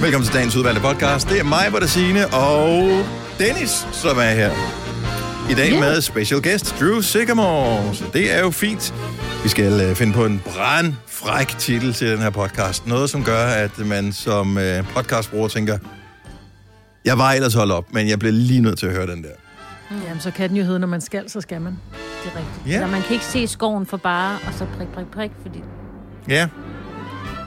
Velkommen til dagens udvalgte podcast. Det er mig, Signe, og Dennis, som er her. I dag Ja. med special guest Drew Sigamore. Så det er jo fint. Vi skal øh, finde på en brandfræk titel til den her podcast. Noget, som gør, at man som øh, podcastbruger tænker, jeg var ellers holdt op, men jeg bliver lige nødt til at høre den der. Jamen, så kan den jo hedde, når man skal, så skal man. Det er rigtigt. Ja. Ja. man kan ikke se skoven for bare, og så prik, prik, prik, fordi... Ja,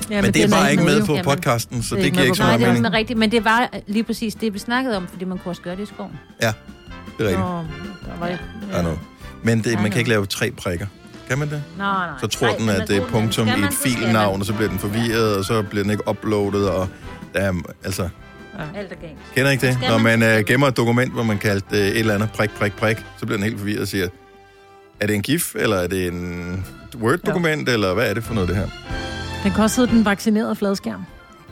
Ja, men det er bare ikke med jo. på Jamen, podcasten, så det det ikke giver med ikke så på- Nej, meget det er mening. rigtigt, men det var lige præcis det, vi snakkede om, fordi man kunne også gøre det i skoven. Ja, det er rigtigt. Nå, der var ikke... I know. Men det, man kan ikke lave tre prikker. Kan man det? Nej, nej. Så tror nej, den, men at det er punktum i et filnavn, og så bliver den forvirret, og så bliver den ikke uploadet, og er, altså, Alt er galt. kender ikke det? Når man, uh, gemmer et dokument, hvor man kaldte uh, et eller andet prik, prik, prik, så bliver den helt forvirret og siger, er det en GIF, eller er det en Word-dokument, eller hvad er det for noget, det her? Den kan også hedde den vaccinerede fladskærm.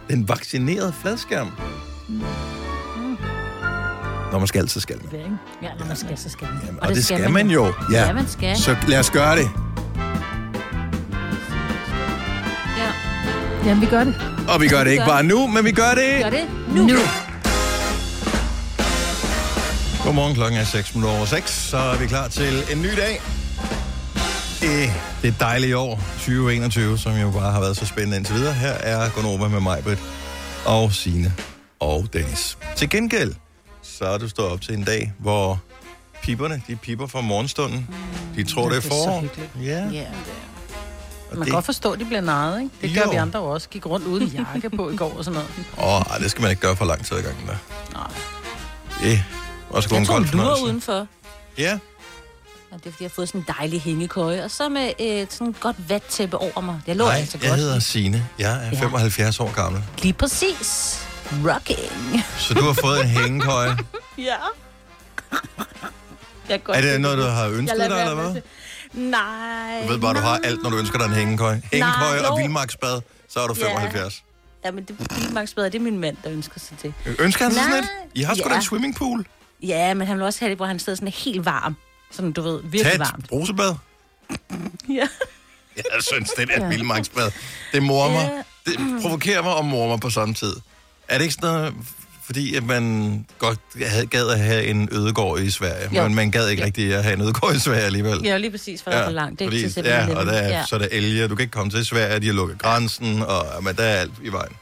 Den vaccinerede fladskærm. Når man skal, så skal man. Det? Ja, når man skal, så skal man. Jamen, og, det, skal man jo. Ja, Ja, man skal. så lad os gøre det. Ja. Jamen, vi gør det. Og vi gør det ikke bare nu, men vi gør det Gør det nu. nu. Godmorgen, klokken er 6 minutter over 6, så er vi klar til en ny dag. I det dejlige år 2021, som jo bare har været så spændende indtil videre. Her er Gunova med mig, Britt, og Sine og Dennis. Til gengæld, så er du stået op til en dag, hvor piperne, de piper fra morgenstunden. De tror, det er det er så forår. hyggeligt. Ja, det er. og Man det, kan godt forstå, at de bliver narret, ikke? Det gør Jo. vi andre jo også. Gik rundt uden jakke på i går og sådan noget. åh, ej, det skal man ikke gøre for lang tid ad gangen der. Nej. Det er også kun Jeg en tror, kold hun lurer fornøjelse. udenfor. Ja, Og det er, fordi jeg har fået sådan en dejlig hængekøje, og så med øh, sådan et godt vattæppe over mig. Det lå Hej, altså jeg godt. hedder Signe. Jeg er Ja. 75 år gammel. Lige præcis. Rocking. Så du har fået en hængekøje. Ja. Jeg Er det noget, du har ønsket Jeg dig, eller hvad? med. Nej. Du ved bare, du har nej. alt, når du ønsker dig en hængekøje. Hængekøje og vildmarksbad, så er du Ja. 75. Ja, men det er det er min mand, der ønsker sig det. Ønsker han sig sådan Nej. et? I har sgu da Ja. en swimmingpool. Ja, men han vil også have det, hvor han sidder sådan helt varm. Sådan, du ved, virkelig Tag et varmt. brusebad. Ja. Jeg synes, det er et vildmarksbad. Det morer mig. Det provokerer mig og morer mig på samme tid. Er det ikke sådan noget, fordi at man godt havde- gad at have en ødegård i Sverige, Jo. men man gad ikke Ja. rigtig at have en ødegård i Sverige alligevel? Ja, lige præcis, for ja, der er for langt. Det er fordi, ikke til ja, og der er, ja. så er der elge, du kan ikke komme til Sverige, de har lukket grænsen, og men der er alt i vejen.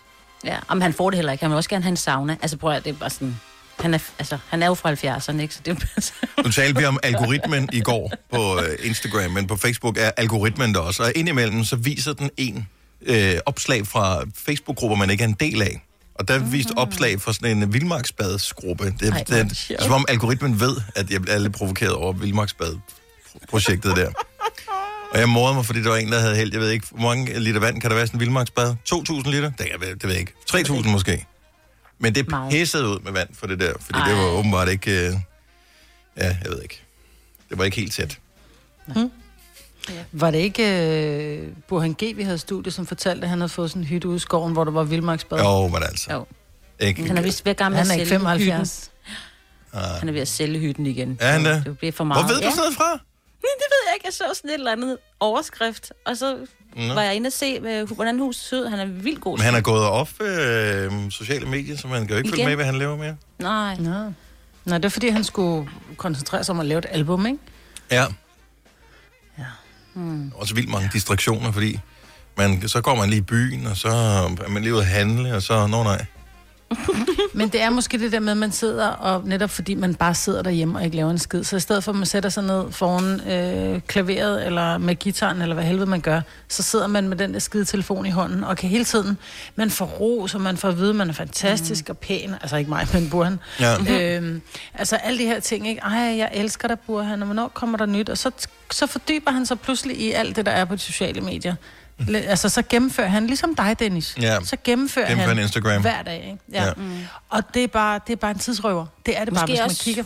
ja. Om han får det heller ikke. Han vil også gerne have en sauna. Altså prøv at det er bare sådan... Han er, altså, han er jo fra 70'erne, ikke? Så det er Nu talte vi om algoritmen i går på øh, Instagram, men på Facebook er algoritmen der også. Og indimellem så viser den en øh, opslag fra Facebook-grupper, man ikke er en del af. Og der viste opslag fra sådan en vildmarksbadsgruppe. Det, Ej, er det, det sjovt. som om algoritmen ved, at jeg bliver lidt provokeret over vildmarksbad-projektet der. Og jeg morede mig, fordi der var en, der havde held. Jeg ved ikke, hvor mange liter vand kan der være i sådan en vildmarksbad? 2.000 liter? Det, jeg- det ved jeg ikke. 3.000 måske. Men det Meget. pissede ud med vand for det der, fordi Ej. det var åbenbart ikke... Øh, ja, jeg ved ikke. Det var ikke helt tæt. Var det ikke øh, Burhan G., vi havde studie, som fortalte, at han havde fået sådan en hytte ude i skoven, hvor der var vildmarksbad? Jo, men altså. Jo. Ikke, Han er vist ved med Han er ikke sælge 75. hytten. Han er ved at sælge hytten igen. Er han det? Det bliver for meget. Hvor ved du ja. sådan noget fra? Det ved jeg ikke. Jeg så sådan et eller andet overskrift, og så Nå. var jeg inde og se, øh, hvordan huset så ud. Han er vildt god. Men han er gået off øh, sociale medier, så man kan jo ikke følge med, hvad han laver mere. Nej. Nå. Nå, det er fordi, han skulle koncentrere sig om at lave et album, ikke? Ja. Ja. Hmm. Også vildt mange distraktioner, fordi man, så går man lige i byen, og så er man lige ude at handle, og så, nå nej. Men det er måske det der med, at man sidder, og netop fordi man bare sidder derhjemme og ikke laver en skid, så i stedet for, at man sætter sig ned foran øh, klaveret, eller med gitaren, eller hvad helvede man gør, så sidder man med den der skide telefon i hånden, og kan hele tiden, man får ros, og man får at vide, at man er fantastisk mm. og pæn, altså ikke mig, men Burhan. Ja. Øhm, altså alle de her ting, ikke? Ej, jeg elsker dig, Burhan, og hvornår kommer der nyt? Og så, så fordyber han sig pludselig i alt det, der er på de sociale medier. Altså, så gennemfører han, ligesom dig, Dennis, Ja. så gennemfører, Gennemfører han Instagram. hver dag, ikke? Ja. Ja. Mm. Og det er, bare, det er bare en tidsrøver. Det er det bare, Måske hvis man kigger...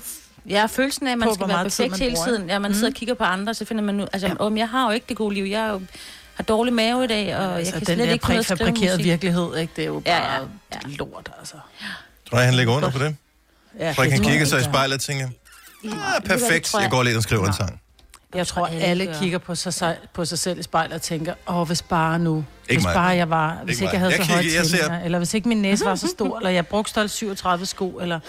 Ja, følelsen af, at man På, skal være perfekt hele tiden. Ja, man Mm. sidder og kigger på andre, så finder man nu... Altså, ja. jeg har jo ikke det gode liv. Jeg er jo, har dårlig mave i dag, og jeg Altså, kan den slet ikke ud at skrive musik. virkelighed, ikke? Det er jo bare ja, ja, lort, altså. Tror jeg, han ligger under på det? Ja, Tror jeg, han kigger jeg sig i spejlet og tænker, ah, perfekt, jeg går lidt og skriver en sang. Jeg tror, alle alle gør. kigger på sig, på sig selv i spejlet og tænker, åh, hvis bare nu, hvis mig. bare jeg var, hvis Ikke ikke, jeg havde Jeg så høje ser- tændinger, eller hvis ikke min næse var så stor, eller jeg brugte størrelse 37 sko, eller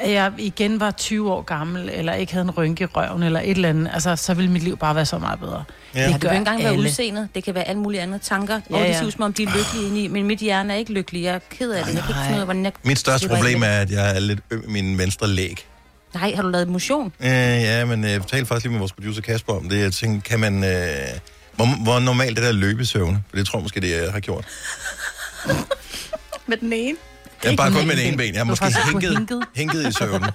at jeg igen var 20 år gammel, eller ikke havde en rynke i røven, eller et eller andet, altså, så ville mit liv bare være så meget bedre. Ja. Det kan jo ikke engang være alle. udseendet. Det kan være alle mulige andre tanker. Ja, Ja, og det ser ud som om, de er lykkelige inde i. Men mit hjerne er ikke lykkelig. Jeg er ked af det. Jeg kan ikke finde ud af, hvordan jeg... Mit største problem er, at jeg er lidt øm i min venstre læg. Det. Nej, har du lavet motion? Øh, ja, men øh, jeg talte faktisk lige med vores producer Kasper om det. Jeg tænkte, kan man... Øh, hvor, hvor normalt det der løbesøvne? For det tror jeg måske, det jeg har gjort. Med den ene? Jeg er bare kun med det en ene ben. Jeg har måske hinket. hænket i søvn.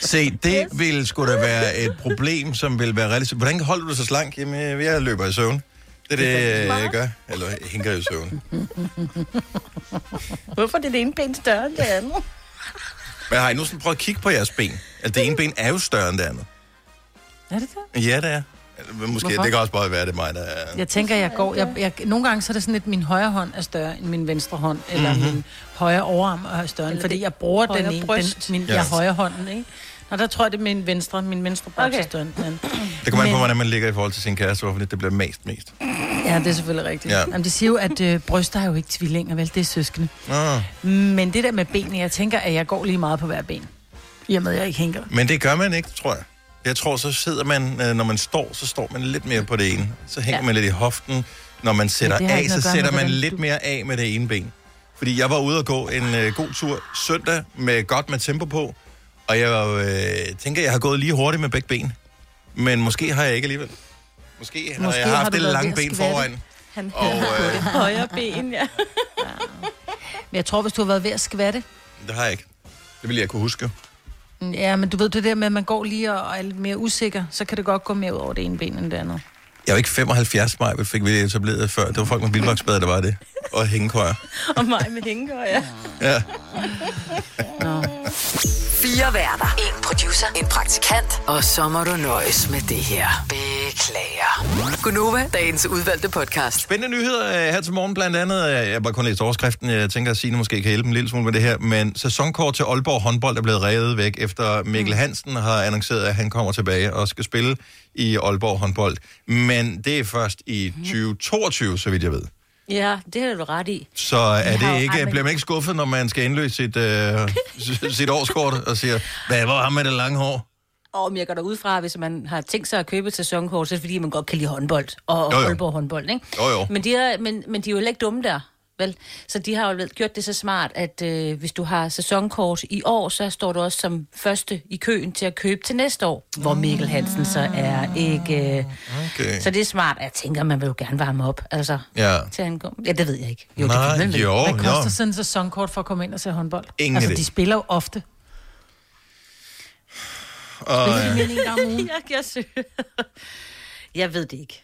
Se, det vil sgu da være et problem, som vil være relativt... Hvordan holder du dig så slank? Jamen, øh, jeg løber i søvn. Det er det, jeg gør. Eller hænker i søvn. Hvorfor er det ene ben større end det andet? Men har I nu sådan prøvet at kigge på jeres ben? Altså, det ene ben er jo større end det andet. Er det det? Ja, det er. Eller, Måske, Hvorfor? det kan også bare være, det er mig, der er... Jeg tænker, jeg går... Jeg, jeg, nogle gange så er det sådan, at min højre hånd er større end min venstre hånd, eller Mhm. mm-hmm. min højre overarm er større, Eller fordi jeg bruger den højre ene, den, min, ja. jeg højre hånden, ikke? Nå, der tror jeg, det er min venstre, min venstre bryst Okay. er anden. Det kommer an på, Men- hvordan man ligger i forhold til sin kæreste, hvorfor det bliver mest mest. Ja, det er selvfølgelig rigtigt. Ja. Ja. Jamen, de siger jo, at øh, bryster er jo ikke tvillinger, vel? Det er søskende. Nå. Men det der med benene, jeg tænker, at jeg går lige meget på hver ben. I og med, at jeg ikke hænker. Men det gør man ikke, tror jeg. Jeg tror, så sidder man, øh, når man står, så står man lidt mere på det ene. Så hænger ja. Ja. man lidt i hoften. Når man sætter det har af, så sætter man lidt du- mere af med det ene ben. Fordi jeg var ude og gå en øh, god tur søndag med godt med tempo på. Og jeg øh, tænker, jeg har gået lige hurtigt med begge ben. Men måske har jeg ikke alligevel. Måske, har Måske jeg har haft du det lange ben foran. Han Og øh, højre ben, ja. Men jeg tror, hvis du har været ved at skvatte, det har jeg ikke. Det ville jeg kunne huske. Ja, men du ved det der med, at man går lige og er lidt mere usikker, så kan det godt gå mere ud over det ene ben end det andet. Jeg er jo ikke 75 mig, fik vi etableret før. Det var folk med bilvagsbad, der var det. Og hængekøjer. Og mig med hængekøj, ja. Ja. Nå. Fire værter. En producer. En praktikant. Og så må du nøjes med det her. Beklager. Gunova, dagens udvalgte podcast. Spændende nyheder øh, her til morgen, blandt andet. øh, Jeg har bare kun læst overskriften. Jeg tænker, at Signe måske kan hjælpe en lille smule med det her. Men sæsonkort til Aalborg håndbold er blevet revet væk, efter Mikkel Hansen har annonceret, at han kommer tilbage og skal spille i Aalborg håndbold. Men det er først i 2022, så vidt jeg ved. Ja, det har du ret i. Så er har det jo ikke, aldrig- bliver man ikke skuffet, når man skal indløse sit, øh, sit årskort og siger, hvad var ham med det lange hår? Og jeg går da ud fra, hvis man har tænkt sig at købe et sæsonkort, så er det fordi, man godt kan lide håndbold. Og Jo, jo. Aalborg håndbold, ikke? Jo, jo. Men de, er, men, men de er jo heller ikke dumme der, vel? Så de har jo gjort det så smart, at øh, hvis du har sæsonkort i år, så står du også som første i køen til at købe til næste år, hvor Mikkel Hansen så er ikke... Øh, Okay. så det er smart. Jeg tænker, man vil jo gerne varme op, altså, Ja. til han går. Ja, det ved jeg ikke. Jo, Nej, det kan man jo, Hvad koster jo. sådan en sæsonkort for at komme ind og se håndbold? Ingen altså, de spiller jo ofte. Og, Spiller de øh, mere end en gang om ugen? jeg, jeg, jeg ved det ikke.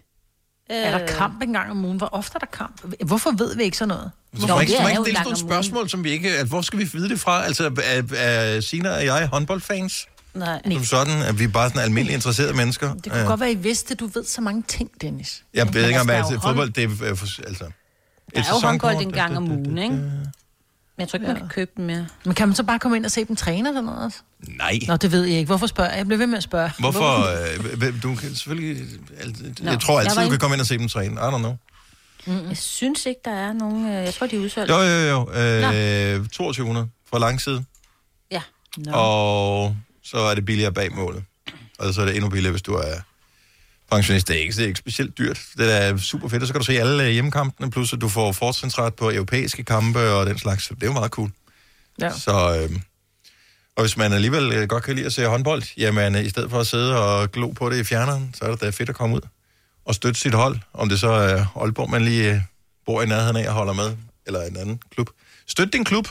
Er der kamp en gang om ugen? Hvor ofte er der kamp? Hvorfor ved vi ikke sådan noget? Hvorfor Jo, ikke, det må er ikke jo stille nogle spørgsmål, som vi ikke... At, hvor skal vi vide det fra? Altså, er, er Sina og jeg håndboldfans? Nej. Som sådan, at vi er bare sådan almindelige interesserede mennesker? Det kunne Ja. godt være, I vidste, du ved så mange ting, Dennis. Jeg ved ikke, om altså, der er altså, fodbold, det er... øh, Altså, Der er jo håndbold en gang om ugen, ikke? Men jeg tror ikke, man kan købe dem mere. Men kan man så bare komme ind og se dem træne eller noget også? Nej. Nå, det ved jeg ikke. Hvorfor spørger jeg? Jeg bliver ved med at spørge. Hvorfor? Øh, hvem- du kan selvfølgelig... Nå, Jeg tror altid, jeg du kan komme ind og se dem træne. I don't know. Jeg synes ikke, der er nogen... øh, Jeg tror, de er udsolgt. Jo, jo, jo. Øh, 2200 fra lang side. Ja. Nå. Og så er det billigere bag målet. Og så er det endnu billigere, hvis du er pensionist. Det er ikke, det er ikke specielt dyrt. Det er super fedt. Og så kan du se alle øh, hjemmekampene, plus at du får fortrinsret på europæiske kampe og den slags. Det er jo meget cool. Ja. Så, øh, og hvis man alligevel øh, godt kan lide at se håndbold, jamen øh, i stedet for at sidde og glo på det i fjerneren, så er det da fedt at komme ud og støtte sit hold. Om det så er Aalborg, man lige bor i nærheden af og holder med, eller en anden klub. Støt din klub.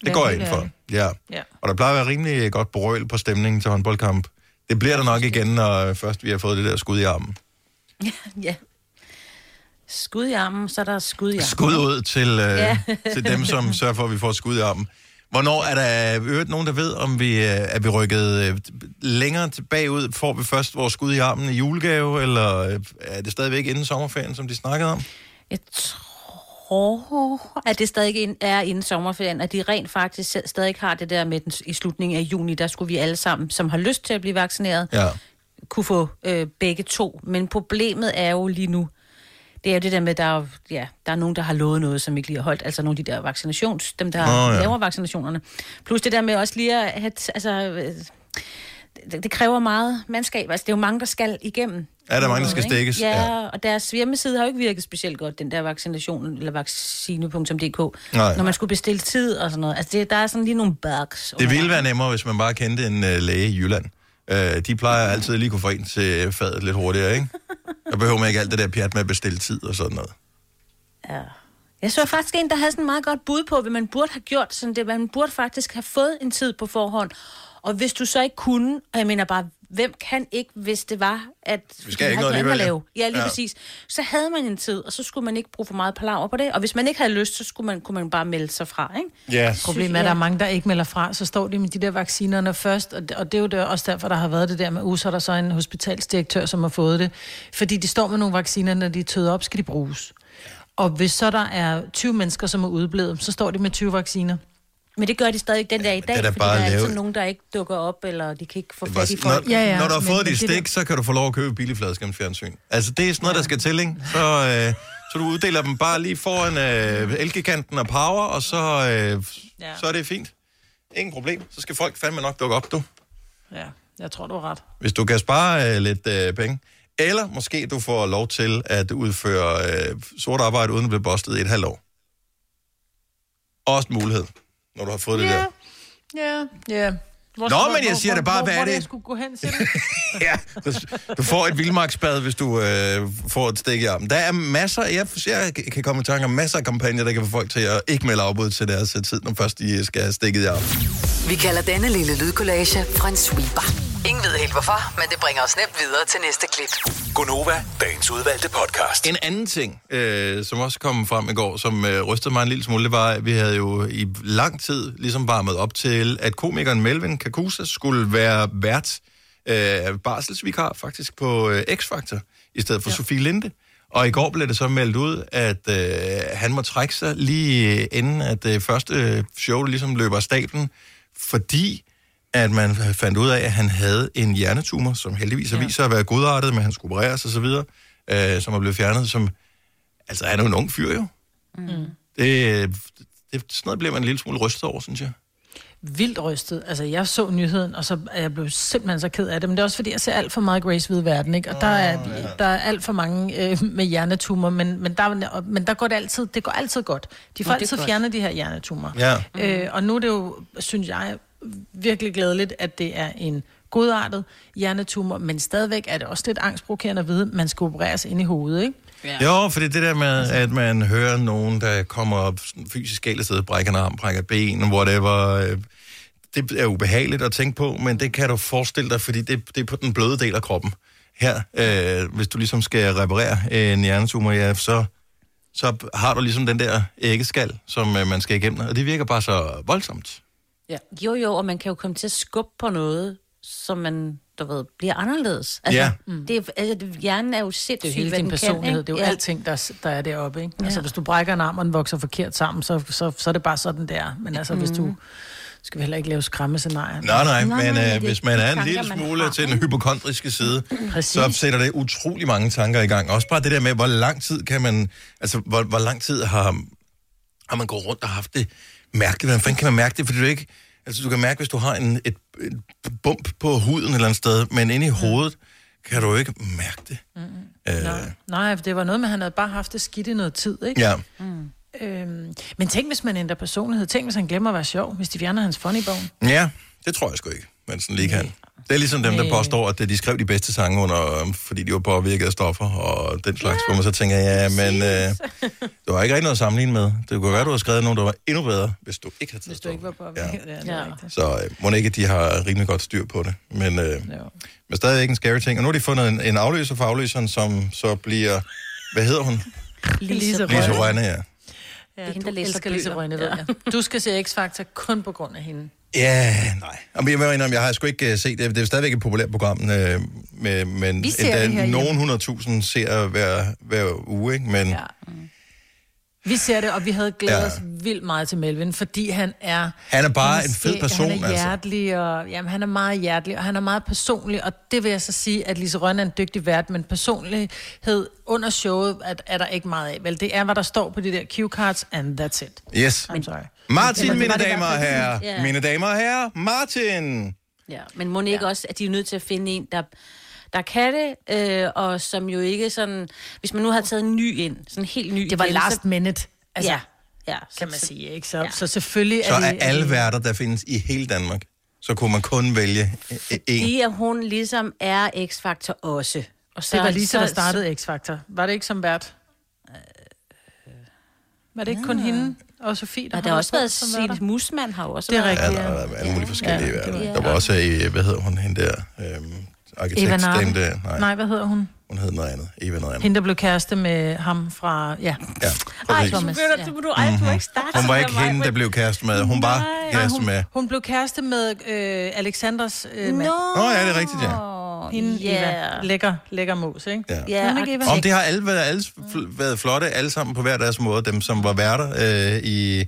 Det Ja, går jeg ind for. Ja. Ja. Og der plejer at være rimelig godt brøl på stemningen til håndboldkamp. Det bliver der nok igen, når først vi har fået det der skud i armen. ja. Skud i armen, så er der skud i armen. Skud ud til, øh, Ja. til dem, som sørger for, at vi får skud i armen. Hvornår er der øvrigt nogen, der ved, om vi øh, er vi rykket øh, længere tilbage ud? Får vi først vores skud i armen i julegave, eller øh, er det stadigvæk inden sommerferien, som de snakkede om? Jeg tror tror, at det stadig er inden sommerferien, at de rent faktisk stadig har det der med den, i slutningen af juni, der skulle vi alle sammen, som har lyst til at blive vaccineret, Ja. kunne få øh, begge to. Men problemet er jo lige nu, det er jo det der med, at der er, ja, der er nogen, der har lovet noget, som ikke lige har holdt. Altså nogle af de der vaccinations, dem der oh, ja. ja. laver vaccinationerne. Plus det der med også lige at have, altså, øh, det, det kræver meget mandskab. Altså det er jo mange, der skal igennem. Er der mange, der skal Ikke? stikkes? Ja, og deres hjemmeside har jo ikke virket specielt godt, den der vaccination, eller vaccine.dk, Nej. når man skulle bestille tid og sådan noget. Altså det, der er sådan lige nogle bugs. Det ville være nemmere, hvis man bare kendte en uh, læge i Jylland. Uh, de plejer altid lige kunne få en til fadet lidt hurtigere, ikke? Der behøver man ikke alt det der pjat med at bestille tid og sådan noget. Ja. Jeg så faktisk en, der havde sådan meget godt bud på, hvad man burde have gjort. Sådan det, man burde faktisk have fået en tid på forhånd. Og hvis du så ikke kunne, og jeg mener bare, hvem kan ikke, hvis det var, at Vi skal ikke noget at lave. Ja, lige Ja. præcis. Så havde man en tid, og så skulle man ikke bruge for meget palaver på det. Og hvis man ikke havde lyst, så skulle man, kunne man bare melde sig fra, ikke? Ja. Problemet er, at der er mange, der ikke melder fra, så står de med de der vaccinerne først, og det, og det er jo der, også derfor, der har været det der med, så er der så en hospitalsdirektør, som har fået det. Fordi de står med nogle vacciner, når de er tøet op, skal de bruges. Og hvis så der er 20 mennesker, som er udeblevet, så står de med 20 vacciner. Men det gør de stadig den dag i dag, det er da fordi bare der er altid nogen, der ikke dukker op, eller de kan ikke få Det fat i folk. Når, Ja, ja, når du har fået men dit det stik, der- så kan du få lov at købe billig fladskærmsfjernsyn. Altså, det er sådan noget, der skal til, ikke? Så, øh, så du uddeler dem bare lige foran øh, elgiganten og power, og så, øh, Ja. så er det fint. Ingen problem. Så skal folk fandme nok dukke op, du. Ja, jeg tror, du har ret. Hvis du kan spare øh, lidt øh, penge. Eller måske du får lov til at udføre øh, sort arbejde uden at blive bustet i et halvt år. Også en mulighed, når du har fået det der. Ja, ja. Hvor, Nå, men jeg siger det bare, hvor, hvad er hvor, det? Hvor jeg skulle gå hen til det? Ja, du, du får et vildmarksbad, hvis du øh, får et stik i armen. Der er masser, jeg, jeg kan komme i tanke om masser af kampagner, der kan få folk til at ikke melde afbud til deres tid, når først de skal have stikket i armen. Vi kalder denne lille lydkollage Frans sweeper. Ingen ved helt hvorfor, men det bringer os nemt videre til næste klip. Gonova, dagens udvalgte podcast. En anden ting, øh, som også kom frem i går, som øh, rystede mig en lille smule, det var, at vi havde jo i lang tid ligesom varmet op til, at komikeren Melvin Kakusa skulle være vært øh, barselsvikar faktisk på øh, X-Factor, i stedet for ja. Sofie Linde. Og i går blev det så meldt ud, at øh, han må trække sig lige øh, inden, at det første show ligesom løber af stablen, fordi at man fandt ud af, at han havde en hjernetumor, som heldigvis har vist sig at være godartet, men han skulle opereres og så videre, øh, som er blevet fjernet, som... Altså, han er jo en ung fyr, jo. Mm. Det, det, sådan noget bliver man en lille smule rystet over, synes jeg. Vildt rystet. Altså, jeg så nyheden, og så er jeg blev simpelthen så ked af det. Men det er også fordi, jeg ser alt for meget Grace Hvide Verden, ikke? Og der er, der er alt for mange øh, med hjernetumor, men, men, der, men der går det altid, det går altid godt. De får er altid fjernet de her hjernetumor. Ja. Øh, og nu er det jo, synes jeg, virkelig glædeligt, at det er en godartet hjernetumor, men stadigvæk er det også lidt angstprovokerende at vide, at man skal opereres ind i hovedet, ikke? Ja. Jo, for det er det der med, at man hører nogen, der kommer op fysisk galt afsted, brækker en arm, brækker et ben, whatever. Det er ubehageligt at tænke på, men det kan du forestille dig, fordi det, det er på den bløde del af kroppen. Her, øh, hvis du ligesom skal reparere en hjernetumor, ja, så, så har du ligesom den der æggeskal, som øh, man skal igennem, og det virker bare så voldsomt. Ja. Jo, jo, og man kan jo komme til at skubbe på noget, som man, du ved, bliver anderledes. Altså, Ja. Det, er- altså, hjernen er jo sindssygt, Det er jo hele din personlighed, kan, det er jo ja. alting, der, der er deroppe, ikke? Ja. Altså, Ja. hvis du brækker en arm, og den vokser forkert sammen, så, så, så er det bare sådan, der. Men altså, mm. hvis du... Skal vi heller ikke lave skræmmescenarier? Nej, nej, Nej, men nej, øh, hvis man er en tanker, lille smule har, til den hypokondriske side, Præcis. så sætter det utrolig mange tanker i gang. Også bare det der med, hvor lang tid kan man, altså hvor, hvor lang tid har, har man gået rundt og haft det mærkeligt. Hvordan fanden kan man mærke det? Fordi du ikke, altså du kan mærke, hvis du har en, et, et bump på huden et eller andet sted, men inde i hovedet kan du ikke mærke det. Mm. Øh, Nej, nej, det var noget med, at han havde bare haft det skidt i noget tid, ikke? ja. Øhm, men tænk, hvis man ændrer personlighed. Tænk, hvis han glemmer at være sjov, hvis de fjerner hans funny-bone. ja, det tror jeg sgu ikke, man sådan lige kan. Det er ligesom dem, der påstår, at de skrev de bedste sange under, øhm, fordi de var påvirket af stoffer og den slags, hvor man så tænker, ja, men øh, det var ikke rigtig noget at sammenligne med. Det kunne være, du har skrevet nogen, der var endnu bedre, hvis du ikke havde taget Hvis du ikke var stoffer. på Ja. ja. Ja. Så øh, må ikke, at de har rimelig godt styr på det. Men, øh, men stadigvæk en scary ting. Og nu har de fundet en, en afløser for afløseren, som så bliver... Hvad hedder hun? Lise Lise Rønne. Rønne, ja. Ja, hende, du der læser Lise bøger. Rønne, ved Ja. jeg. Du skal se X-Factor kun på grund af hende. Ja, nej. Jamen, jeg indrømme, jeg har sgu ikke uh, set det. Det er stadigvæk et populært program, øh, med, men herhjemme. nogen 100.000 ser hver, hver uge, ikke? Men ja. Ja. Vi ser det, og vi havde glædet Ja. os vildt meget til Melvin, fordi han er... Han er bare han en fed person, Han er altså. hjertelig, og jamen, han er meget hjertelig, og han er meget personlig, og det vil jeg så sige, at Lise Rønne er en dygtig vært, men personlighed under showet er, er der ikke meget af. Vel, det er, hvad der står på de der cue cards, and that's it. Yes. I'm sorry. Martin, Eller mine damer og herrer. Mine damer og herrer, Martin. Ja, men må ikke ja. også, at de er nødt til at finde en, der, der kan det, øh, og som jo ikke sådan... Hvis man nu har taget en ny ind, sådan en helt ny Det var igen, last så, minute, altså, ja, ja, ja, kan man sige, ikke? Så, Ja. ja. så selvfølgelig Så er er alle værter, der findes i hele Danmark, så kunne man kun vælge øh, en. Fordi at hun ligesom er X-Factor også. Og så, Det var Lisa, der så- startede X-Factor. Var det ikke som vært? Var det ikke kun hende og Sofie, der der har også været? Signe Musman har også Det er været. Ja, rigtigt. der har været alle mulige forskellige Ja, værter. Der var også, øh, hvad hedder hun, hende der, øhm, arkitektdame Narden. der. Nej, Nej, hvad hedder hun? hun hed noget andet. Eva noget andet. Hende, der blev kæreste med ham fra... Ja, Ja, Ej, Thomas, ja. du, du, ej, du ikke startet Hun var ikke hende, der blev kæreste med. Hun var kæreste hun, med. hun blev kæreste med øh, Alexanders øh, mand. Nå, Nå, ja, det er rigtigt, ja. Hende, ja. Eva. Lækker, lækker mus, ikke? Ja. Ja, Hun ikke Eva. Om det har alle været, alle været flotte, alle sammen på hver deres måde, dem som var værter øh, i,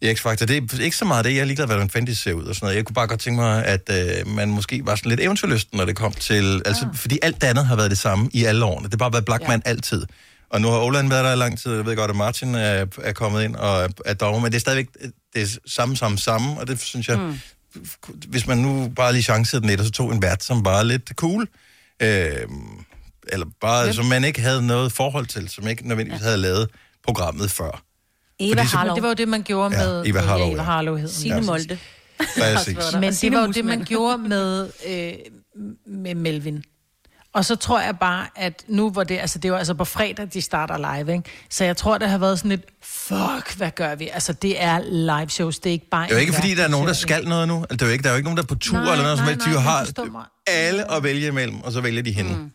i X-Factor. Det er ikke så meget det, jeg er ligeglad, hvordan de ser ud og sådan noget. Jeg kunne bare godt tænke mig, at øh, man måske var sådan lidt eventyrlysten, når det kom til... Altså, fordi alt det andet har været det samme i alle årene. Det har bare været Blackman ja. altid. Og nu har Oland været der i lang tid, jeg ved godt, at Martin er, er kommet ind og er, er dommer, men det er stadigvæk det er samme, samme, samme, og det synes jeg, mm. hvis man nu bare lige chancede den lidt, og så tog en vært, som var lidt cool, øh, eller bare, yep. som man ikke havde noget forhold til, som ikke nødvendigvis havde lavet programmet før. Eva Fordi så- Harlow. Det var jo det, man gjorde Ja, med... Eva Harlow, ja, Eva. Harlow hed hun. Signe Ja. Molde. Men det var jo det, man gjorde med, øh, med Melvin. Og så tror jeg bare, at nu hvor det, altså det var altså på fredag, de starter live, ikke? Så jeg tror, det har været sådan lidt, fuck, hvad gør vi? Altså det er live shows, det er ikke bare... Det er jo ikke, fordi der er nogen, der skal noget nu. Altså, det er jo ikke, der er jo ikke nogen, der er på tur Nej, eller noget, som nej, helst. De nej, men har alle at vælge imellem, og så vælger de hende. Mm.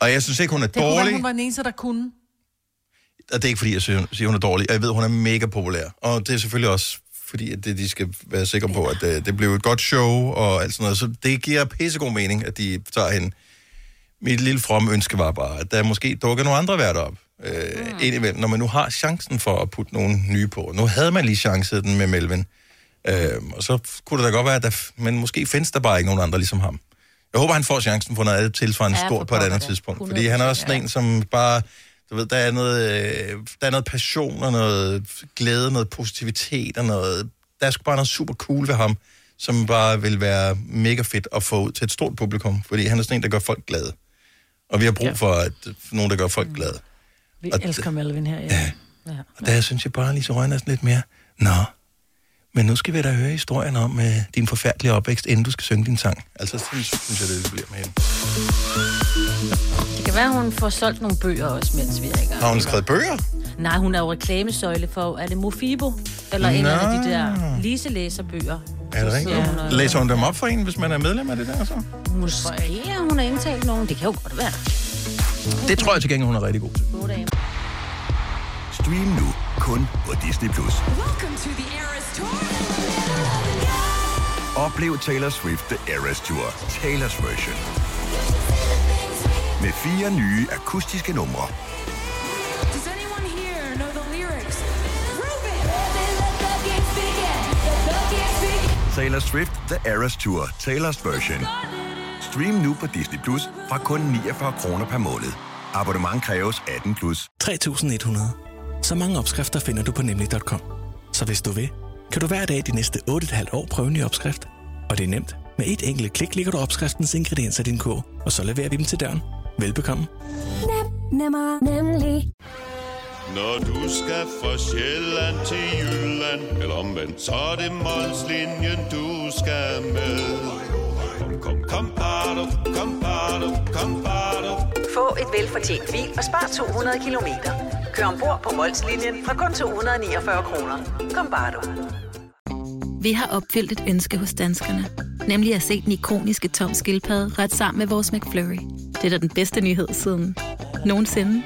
Og jeg synes ikke, hun er Det kunne være, dårlig. hun var den eneste, der kunne. Og det er ikke, fordi jeg siger, hun er dårlig. Og jeg ved, hun er mega populær. Og det er selvfølgelig også fordi, at det, de skal være sikre på, at det, det bliver et godt show og alt sådan noget. Så det giver pissegod mening, at de tager hende. Mit lille fromme ønske var bare, at der måske dukker nogle andre værter op. Øh, mm. indimellem, når man nu har chancen for at putte nogle nye på. Nu havde man lige chancen den med Melvin. Øh, og så kunne det da godt være, at der, men måske findes der bare ikke nogen andre ligesom ham. Jeg håber, han får chancen for noget tilsvarende Ja, stort på et andet da. tidspunkt. Fordi han er også sådan en, som bare... Du ved, der er noget, øh, der er noget passion og noget glæde, noget positivitet og noget... Der er sgu bare noget super cool ved ham, som bare vil være mega fedt at få ud til et stort publikum. Fordi han er sådan en, der gør folk glade. Og vi har brug Ja. for, at, for nogen, der gør folk glade. Vi Og elsker Melvin her, ja. ja. Og der synes jeg bare, Lise Rønne er sådan lidt mere... Nå, men nu skal vi da høre historien om uh, din forfærdelige opvækst, inden du skal synge din sang. Altså, sådan synes jeg, det bliver med hende. Kan være, hun får solgt nogle bøger også, mens vi er i gang. Har hun skrevet bøger? Nej, hun er jo reklamesøjle for, er det Mofibo? Eller en Nå. af de der Lise læser bøger. Er det rigtigt? og- Læser hun dem op for en, hvis man er medlem af det der så? Måske er hun har indtalt nogen. Det kan jo godt være. Det tror jeg til gengæld, hun er rigtig god til. Gode dage. Stream nu kun på Disney+. Plus. Oplev Taylor Swift The Eras Tour, Taylor's version. Med fire nye akustiske numre. Does anyone here know the lyrics? Taylor Swift The Eras Tour, Taylor's version. Stream nu på Disney Plus fra kun 49 kroner per måned. Abonnement kræves 18 plus. 3100. Så mange opskrifter finder du på nemlig.com. Så hvis du vil, kan du hver dag de næste 8,5 år prøve en ny opskrift. Og det er nemt. Med et enkelt klik ligger du opskriftens ingredienser i din kog, og så leverer vi dem til døren. Velbekomme. Nemmer, nemlig. Når du skal fra Sjælland til Jylland Eller omvendt, så er det Molslinjen, du skal med Kom, kom, kom, bado, kom, bado, kom, bado. Få et velfortjent bil og spar 200 kilometer. Kør ombord på Molslinjen fra kun 249 kroner. Kom bare du. Vi har opfyldt et ønske hos danskerne. Nemlig at se den ikoniske tom skildpadde ret sammen med vores McFlurry. Det er da den bedste nyhed siden nogensinde.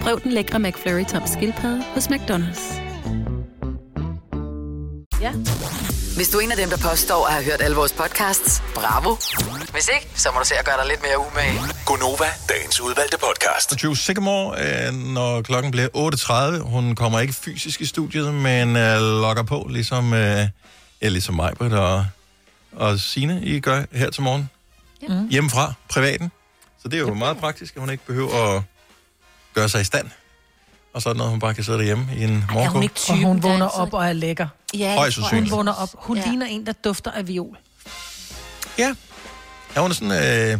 Prøv den lækre McFlurry tom skildpadde hos McDonald's. Ja. Hvis du er en af dem, der påstår at have hørt alle vores podcasts, bravo. Hvis ikke, så må du se at gøre dig lidt mere umage. Gonova, dagens udvalgte podcast. Drew Sycamore, øh, når klokken bliver 8.30. Hun kommer ikke fysisk i studiet, men øh, logger på, ligesom, øh, ja, ligesom mig, og, og Signe, I gør her til morgen. Ja. Hjemmefra, privaten. Så det er jo meget praktisk, at hun ikke behøver at gøre sig i stand. Og så er det noget, hun bare kan sidde derhjemme i en Er hun ikke Og typen, hun vågner op og er lækker. Ja, Højst sandsynligt. Hun vågner op. Hun Ja. ja. ligner en, der dufter af viol. Ja. ja, hun er sådan øh,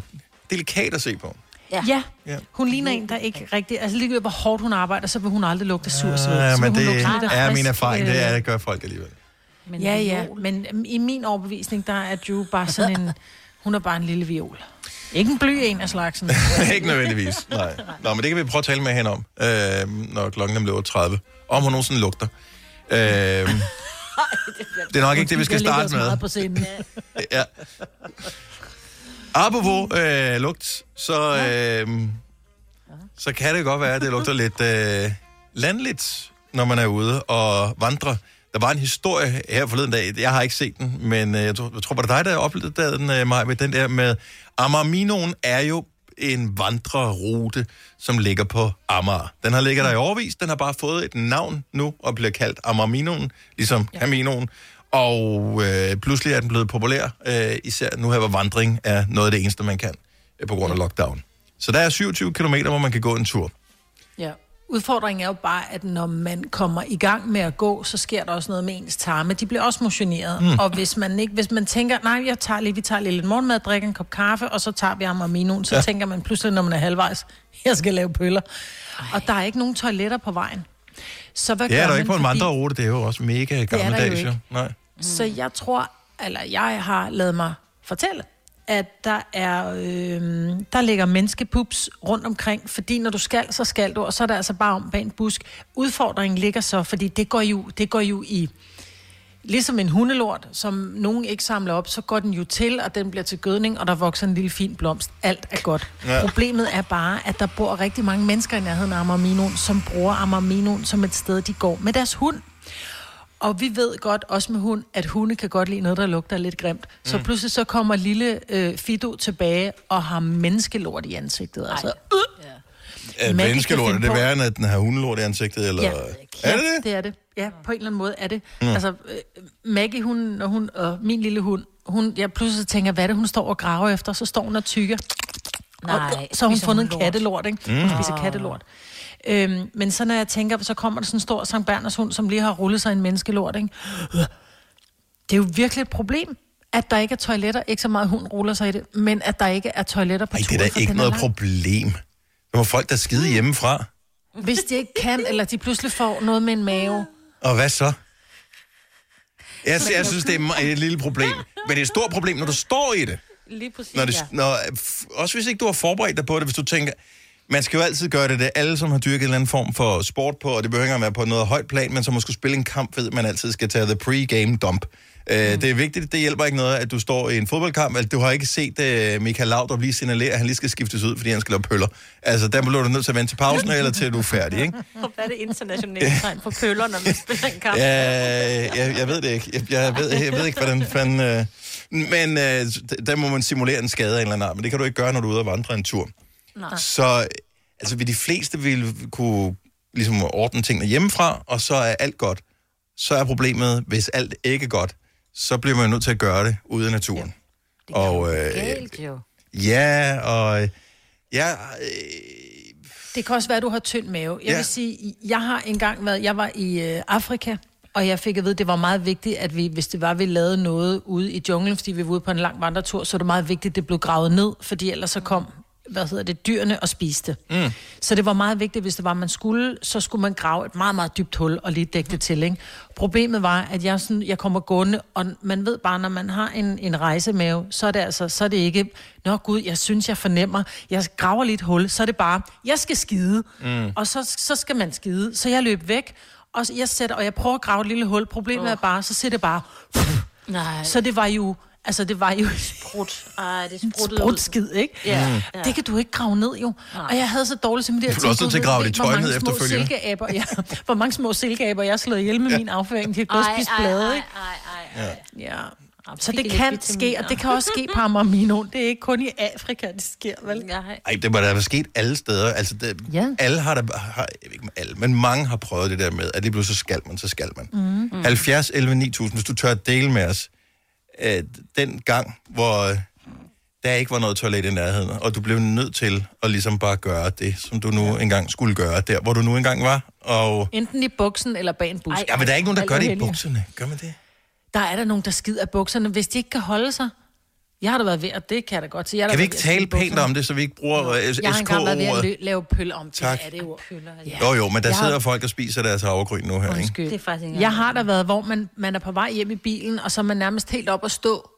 delikat at se på. Ja. Ja. Ja. Hun ligner en, der ikke rigtig... Altså ligegyldigt hvor hårdt hun arbejder, så vil hun aldrig lugte sur sved. Ja, Så vil men det er frisk, min erfaring, det er, øh, det gør folk alligevel. Men Ja, ja, men øhm, i min overbevisning, der er Drew bare sådan en... Hun er bare en lille viol. Ikke en bly en af slagsen. ikke nødvendigvis, nej. Nå, men det kan vi prøve at tale med hende om, øh, når klokken er 8.30. Om hun nogensinde lugter. Øh, det er nok ikke det, vi skal starte med. på scenen. Ja. Apropos øh, lugt, så, øh, så kan det godt være, at det lugter lidt øh, landligt, når man er ude og vandre. Der var en historie her forleden dag, jeg har ikke set den, men øh, jeg tror, jeg tror var det dig, der oplevede den, øh, Maja, med den der med Amarminoen er jo en vandrerute, som ligger på Amager. Den har ligget der i overvis, den har bare fået et navn nu og bliver kaldt Amarminoen, ligesom ja. Caminoen. Og øh, pludselig er den blevet populær, øh, især nu her, hvor vandring er noget af det eneste, man kan øh, på grund af lockdown. Så der er 27 km, hvor man kan gå en tur. Ja. Udfordringen er jo bare, at når man kommer i gang med at gå, så sker der også noget med ens tarme. De bliver også motioneret. Mm. Og hvis man, ikke, hvis man tænker, nej, jeg tager lige, vi tager lige lidt morgenmad, drikker en kop kaffe, og så tager vi amaminoen, så Ja. tænker man pludselig, når man er halvvejs, jeg skal lave pøller. Ej. Og der er ikke nogen toiletter på vejen. Så hvad Det gør er der man, ikke på en vandrerute, det er jo også mega gammeldags. Nej. Så jeg tror, eller jeg har lavet mig fortælle, at der er, øh, der ligger menneskepups rundt omkring, fordi når du skal, så skal du, og så er der altså bare om bag en busk. Udfordringen ligger så, fordi det går jo, det går jo i, ligesom en hundelort, som nogen ikke samler op, så går den jo til, og den bliver til gødning, og der vokser en lille fin blomst. Alt er godt. Ja. Problemet er bare, at der bor rigtig mange mennesker i nærheden af Amarminoen, som bruger Amarminoen som et sted, de går med deres hund. Og vi ved godt, også med hund, at hunde kan godt lide noget, der lugter lidt grimt. Så Mm. pludselig så kommer lille øh, Fido tilbage og har menneskelort i ansigtet. Altså, øh, Er Maggie menneskelort, er det værre, end at den har hundelort i ansigtet? Eller? Ja. Er det det? det er det. Ja, på en eller anden måde er det. Mm. Altså, øh, Maggie, hun, når hun, og min lille hund, hun, jeg pludselig tænker, hvad er det, hun står og graver efter? Så står hun og tykker. Nej, og, så har hun fundet hun en lort? kattelort, ikke? Mm. Hun spiser kattelort. Øhm, men så når jeg tænker, så kommer der sådan en stor Sankt Berners hund, som lige har rullet sig i en menneskelort, ikke? Det er jo virkelig et problem, at der ikke er toiletter. Ikke så meget hund ruller sig i det, men at der ikke er toiletter på Ej, det turen, er da ikke noget lang. problem. Der må folk, der skide hjemmefra. Hvis de ikke kan, eller de pludselig får noget med en mave. Og hvad så? Jeg, jeg synes, det er et lille problem. Men det er et stort problem, når du står i det. Lige præcis, Når det ja. når, også hvis ikke du har forberedt dig på det, hvis du tænker, man skal jo altid gøre det, det er alle, som har dyrket en eller anden form for sport på, og det behøver ikke engang være på noget højt plan, men som måske spille en kamp, ved man altid skal tage the pre-game dump. Mm. Det er vigtigt, det hjælper ikke noget, at du står i en fodboldkamp, altså du har ikke set uh, Michael Laudrup lige signalere, at han lige skal skiftes ud, fordi han skal lave pøller. Altså, der bliver du nødt til at vente til pausen, eller til du er færdig, ikke? Og hvad er det internationale tegn for pøller, når man spiller en kamp? Ja, jeg, jeg ved det ikke. Jeg, jeg, ved, jeg ved ikke, hvordan fanden... Øh, men øh, der må man simulere en skade af en eller anden art, men det kan du ikke gøre, når du er ude og vandre en tur. Nej. Så altså, vil de fleste vil kunne ligesom ordne tingene hjemmefra, og så er alt godt. Så er problemet, hvis alt ikke er godt, så bliver man nødt til at gøre det ude i naturen. Ja, og øh, Galt jo. ja, og ja, øh, Det kan også være, at du har tynd mave. Jeg Ja. vil sige, jeg har engang været, jeg var i øh, Afrika, og jeg fik at vide, at det var meget vigtigt, at vi, hvis det var, vi lavede noget ude i junglen, fordi vi var ude på en lang vandretur, så er det meget vigtigt, at det blev gravet ned, fordi ellers så kom, hvad hedder det, dyrene og spiste. Mm. Så det var meget vigtigt, hvis det var, man skulle, så skulle man grave et meget, meget dybt hul og lige dække det til, ikke? Problemet var, at jeg, sådan, jeg kommer gående, og man ved bare, når man har en, en rejsemave, så er det altså, så er det ikke, nå gud, jeg synes, jeg fornemmer, jeg graver lige et hul, så er det bare, jeg skal skide, mm. og så, så skal man skide. Så jeg løb væk, og jeg sætter, og jeg prøver at grave et lille hul. Problemet oh. er bare, så ser det bare, Nej, så det var jo, altså det var jo sprut. Ej, det spruttede ud. skid, ikke? Ja, Mm. ja. Det kan du ikke grave ned, jo. Og jeg havde så dårligt simpelthen. Du er også nødt til at grave dit tøj ned efterfølgende. Silkeaber, ja. Hvor mange små silkeaber, jeg har slået ihjel med min afføring. De har gået og spist blade, ikke? Ej, ej, ej. Ja. Så fik det kan ske, og det kan også ske på Amamino. Det er ikke kun i Afrika, det sker, vel? Nej. Ej, det må da være sket alle steder. Altså, det, Ja. alle har da, har, jeg ved ikke med alle, men mange har prøvet det der med, at det blev så skal man, så skal man. Mm. 70, 11, 9000, hvis du tør at dele med os, at den gang, hvor øh, der ikke var noget toilet i nærheden, og du blev nødt til at ligesom bare gøre det, som du nu engang skulle gøre, der hvor du nu engang var, og... Enten i buksen eller bag en busk. Ja, men der er ikke nogen, der gør det i bukserne. Gør man det? Der er der nogen, der skider af bukserne, hvis de ikke kan holde sig. Jeg har da været ved, og det kan jeg da godt sige. Jeg har Kan vi ikke tale pænt om det, så vi ikke bruger øh, Jeg har engang været ved at SK-ordet? lave pøl om. Tak. Det er det ord. Ja. Jo, jo, men der Jeg har- sidder folk og spiser deres havregryn nu her, ikke? Undskyld. Det er faktisk ikke Jeg har da været, hvor man, man er på vej hjem i bilen, og så er man nærmest helt op at stå.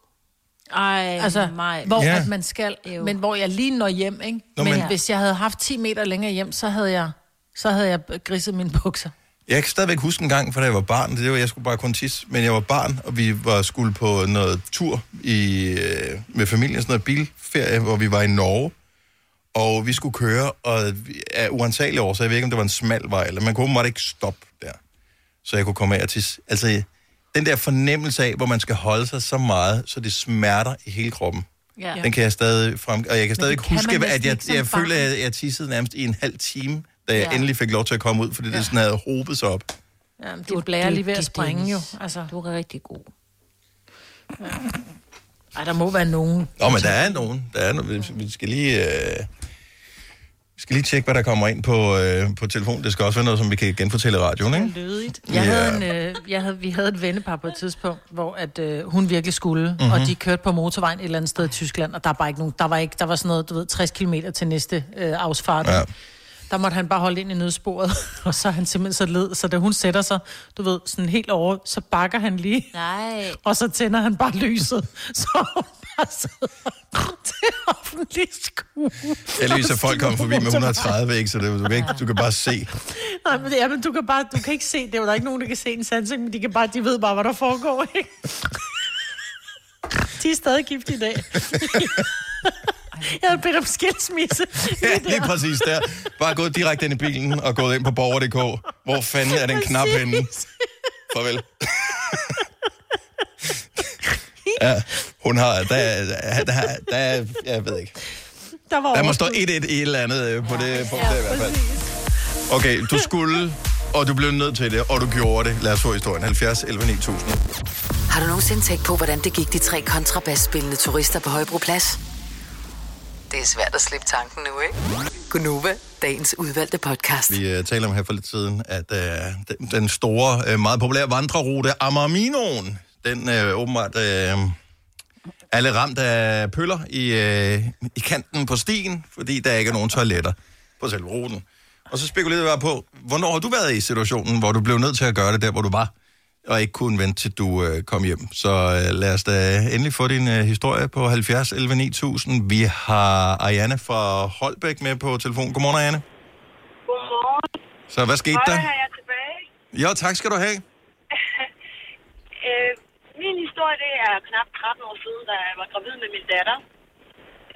Ej, Altså, mig. hvor Ja. at man skal, men hvor jeg lige når hjem, ikke? Nå, men, men- hvis jeg havde haft 10 meter længere hjem, så havde jeg, så havde jeg griset mine bukser. Jeg kan stadigvæk huske en gang, for da jeg var barn, det var, jeg skulle bare kun tisse, men jeg var barn, og vi var skulle på noget tur i, øh, med familien, sådan noget bilferie, hvor vi var i Norge, og vi skulle køre, og vi- af uansagelige årsager, jeg ved ikke, om det var en smal vej, eller man kunne åbenbart ikke stoppe der, så jeg kunne komme af og tisse. Altså, den der fornemmelse af, hvor man skal holde sig så meget, så det smerter i hele kroppen. Ja. Den kan jeg stadig frem... Og jeg kan stadig kan huske, man at jeg, ikke som jeg barn. føler, at jeg tissede nærmest i en halv time, da jeg Ja. endelig fik lov til at komme ud, fordi det sådan havde hobet sig op. Jamen, du blærer lige ved at springe jo. Altså, Du er rigtig god. ej, der må være nogen. Nå, men der er nogen. Der er nogen. Vi- skal lige... Øh... Vi skal lige tjekke, hvad der kommer ind på, øh, på telefonen. Det skal også være noget, som vi kan genfortælle i radioen, ikke? Lødigt. Jeg Ja. havde en, øh, jeg havde, vi havde et vennepar på et tidspunkt, hvor at, øh, hun virkelig skulle, Mhm. mm-hmm. og de kørte på motorvejen et eller andet sted i Tyskland, og der var bare ikke nogen, der var, ikke, der var sådan noget, du ved, 60 km til næste øh, afsfart. Ja. Der måtte han bare holde ind i nødsporet, og så er han simpelthen så led, så da hun sætter sig, du ved, sådan helt over, så bakker han lige, Nej. og så tænder han bare lyset, så hun bare sidder til offentlig skue. Heldigvis er folk kommet forbi med 130, ikke? Så det, du, kan ikke, du kan bare se. Nej, men, ja, men du kan bare, du kan ikke se, det er der er ikke nogen, der kan se en sansing, men de, kan bare, de ved bare, hvad der foregår, ikke? De er stadig gift i dag. Jeg havde bedt om skilsmisse. Ja, lige præcis der. Bare gået direkte ind i bilen og gået ind på borger.dk. Hvor fanden er den knap henne? Farvel. Ja, hun har... Der, er- der, er- der, er- jeg ved ikke. Der var Der må stå overskud. 1-1 i et eller andet øh, på det punkt der i hvert fald. Okay, du skulle, og du blev nødt til det, og du gjorde det. Lad os få historien. 70 11 9000. Har du nogensinde tænkt på, hvordan det gik de tre kontrabasspillende turister på Højbroplads? Det er svært at slippe tanken nu, ikke? Gunova, dagens udvalgte podcast. Vi uh, taler om her for lidt siden, at uh, den, den store, uh, meget populære vandrerute Amarminoen, den uh, åbenbart uh, lidt ramt af pøller i, uh, i kanten på stien, fordi der ikke er nogen toiletter på selve ruten. Og så spekulerede jeg på, hvornår har du været i situationen, hvor du blev nødt til at gøre det der, hvor du var, og ikke kunne vente til du uh, kom hjem. Så uh, lad os da endelig få din uh, historie på 70 11 9000. Vi har Ariane fra Holbæk med på telefon. Godmorgen, Ariane. Godmorgen. Så hvad skete Hej, der? her er jeg tilbage. Jo, tak skal du have. øh, min historie, det er knap 13 år siden, da jeg var gravid med min datter.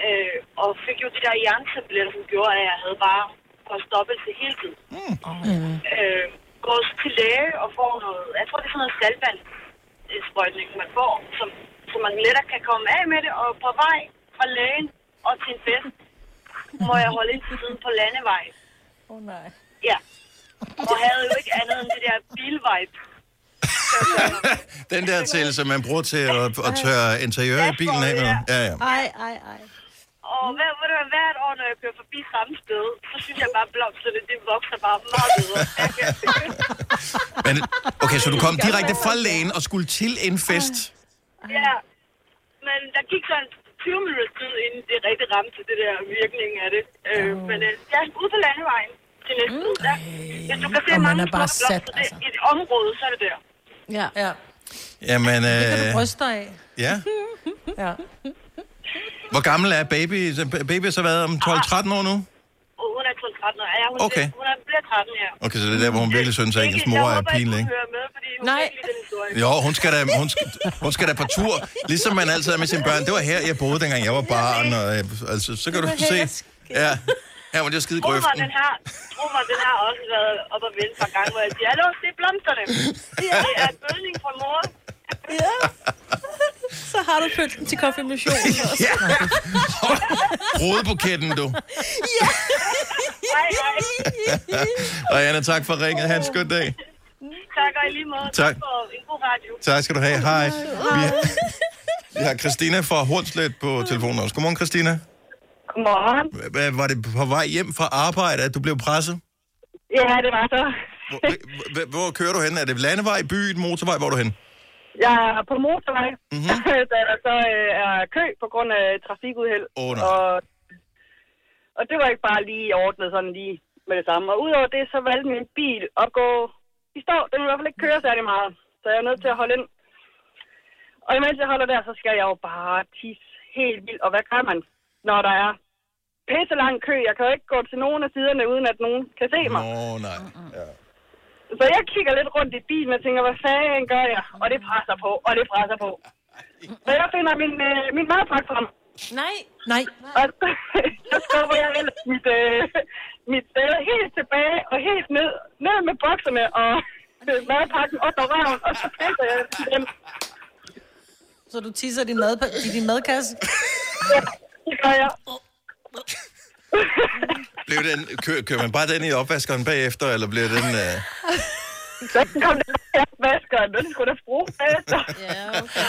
Øh, og fik jo de der jerntabletter, som gjorde, at jeg havde bare forstoppelse hele tiden. Mm. Øh, går til læge og får noget, jeg tror det er sådan noget saltvandssprøjtning, man får, som, så man lettere kan komme af med det. Og på vej fra lægen og til en fest, må jeg holde ind til siden på landevejen. Åh oh, nej. Ja. Og havde jo ikke andet end det der bilvibe. Den der til, som man bruger til at, at tørre interiør i bilen af med. Ja, ja. Ej, ej, ej. Og hver, ved du hvad, hvert år, når jeg kører forbi samme sted, så synes jeg bare, at blomsterne, det vokser bare meget bedre. Men, okay, så du kom direkte fra lægen og skulle til en fest. ja, men der gik sådan 20 minutter tid, inden det rigtig ramte til det der virkning af det. Øh, men øh, jeg er ude på landevejen til næste uge. Ja. Hvis du kan se Og man mange er bare sat, blomster det, i et område, så er det der. Ja. ja. Jamen, Det kan du øh, bryste dig af. ja. Ja. Hvor gammel er baby? Så Baby har så været om 12-13 år nu? Og hun er kun 13 år. Ja, hun, Okay. hun er, bliver 13, ja. Okay, så det er der, hvor hun virkelig synes, at hendes mor er pinlig, ikke? hører med, fordi hun Nej. ikke. Jo, hun skal, da, hun, skal, hun skal da på tur, ligesom man altid er med sine børn. Det var her, jeg boede, dengang jeg var barn. Og, øh, altså, så kan du se. Ja, her var det skide Tro mig, grøften. den har, tro mig, den har også været op og vende et par gange, hvor jeg siger, hallo, det er blomsterne. Det er bølning fra mor. Så har du pynten til konfirmationen også. Ja. Rodebuketten, du. Hej, hej. Og Anna, tak for ringet. Ha' en skøn dag. Tak og i lige måde. Tak. for en god radio. Tak skal du have. Hej. Vi har, vi har Christina fra Hornslet på telefonen også. Godmorgen, Christina. Godmorgen. Hvad- Var det på vej hjem fra arbejde, at du blev presset? Ja, det var så. Hvor, hvor, hvor kører du hen? Er det landevej, byen, motorvej? Hvor er du hen? Jeg er på motorvej, Mhm. da der så øh, er kø på grund af trafikuheld. Åh, nej. og, og det var ikke bare lige ordnet sådan lige med det samme. Og udover det, så valgte min bil at gå i stå. Den vil i hvert fald ikke køre særlig meget. Så jeg er nødt til at holde ind. Og imens jeg holder der, så skal jeg jo bare tisse helt vildt. Og hvad gør man, når der er pisse lang kø? Jeg kan jo ikke gå til nogen af siderne, uden at nogen kan se mig. Åh, oh, nej. Ja. Så jeg kigger lidt rundt i bilen og tænker, hvad fanden gør jeg? Og det presser på, og det presser på. Så jeg finder min, øh, min madpakke frem. Nej. Nej. Og så, så skubber jeg ellers mit, øh, mit sæde helt tilbage og helt ned, ned med bokserne og øh, madpakken op ad røven, og så pisser jeg den. Så du tisser din mad, i din madkasse? Ja, det gør jeg. Blev den, kører, kører man bare den i opvaskeren bagefter, eller bliver den... Øh... Så kom den i opvaskeren, den skulle da bruge bagefter. Ja, okay.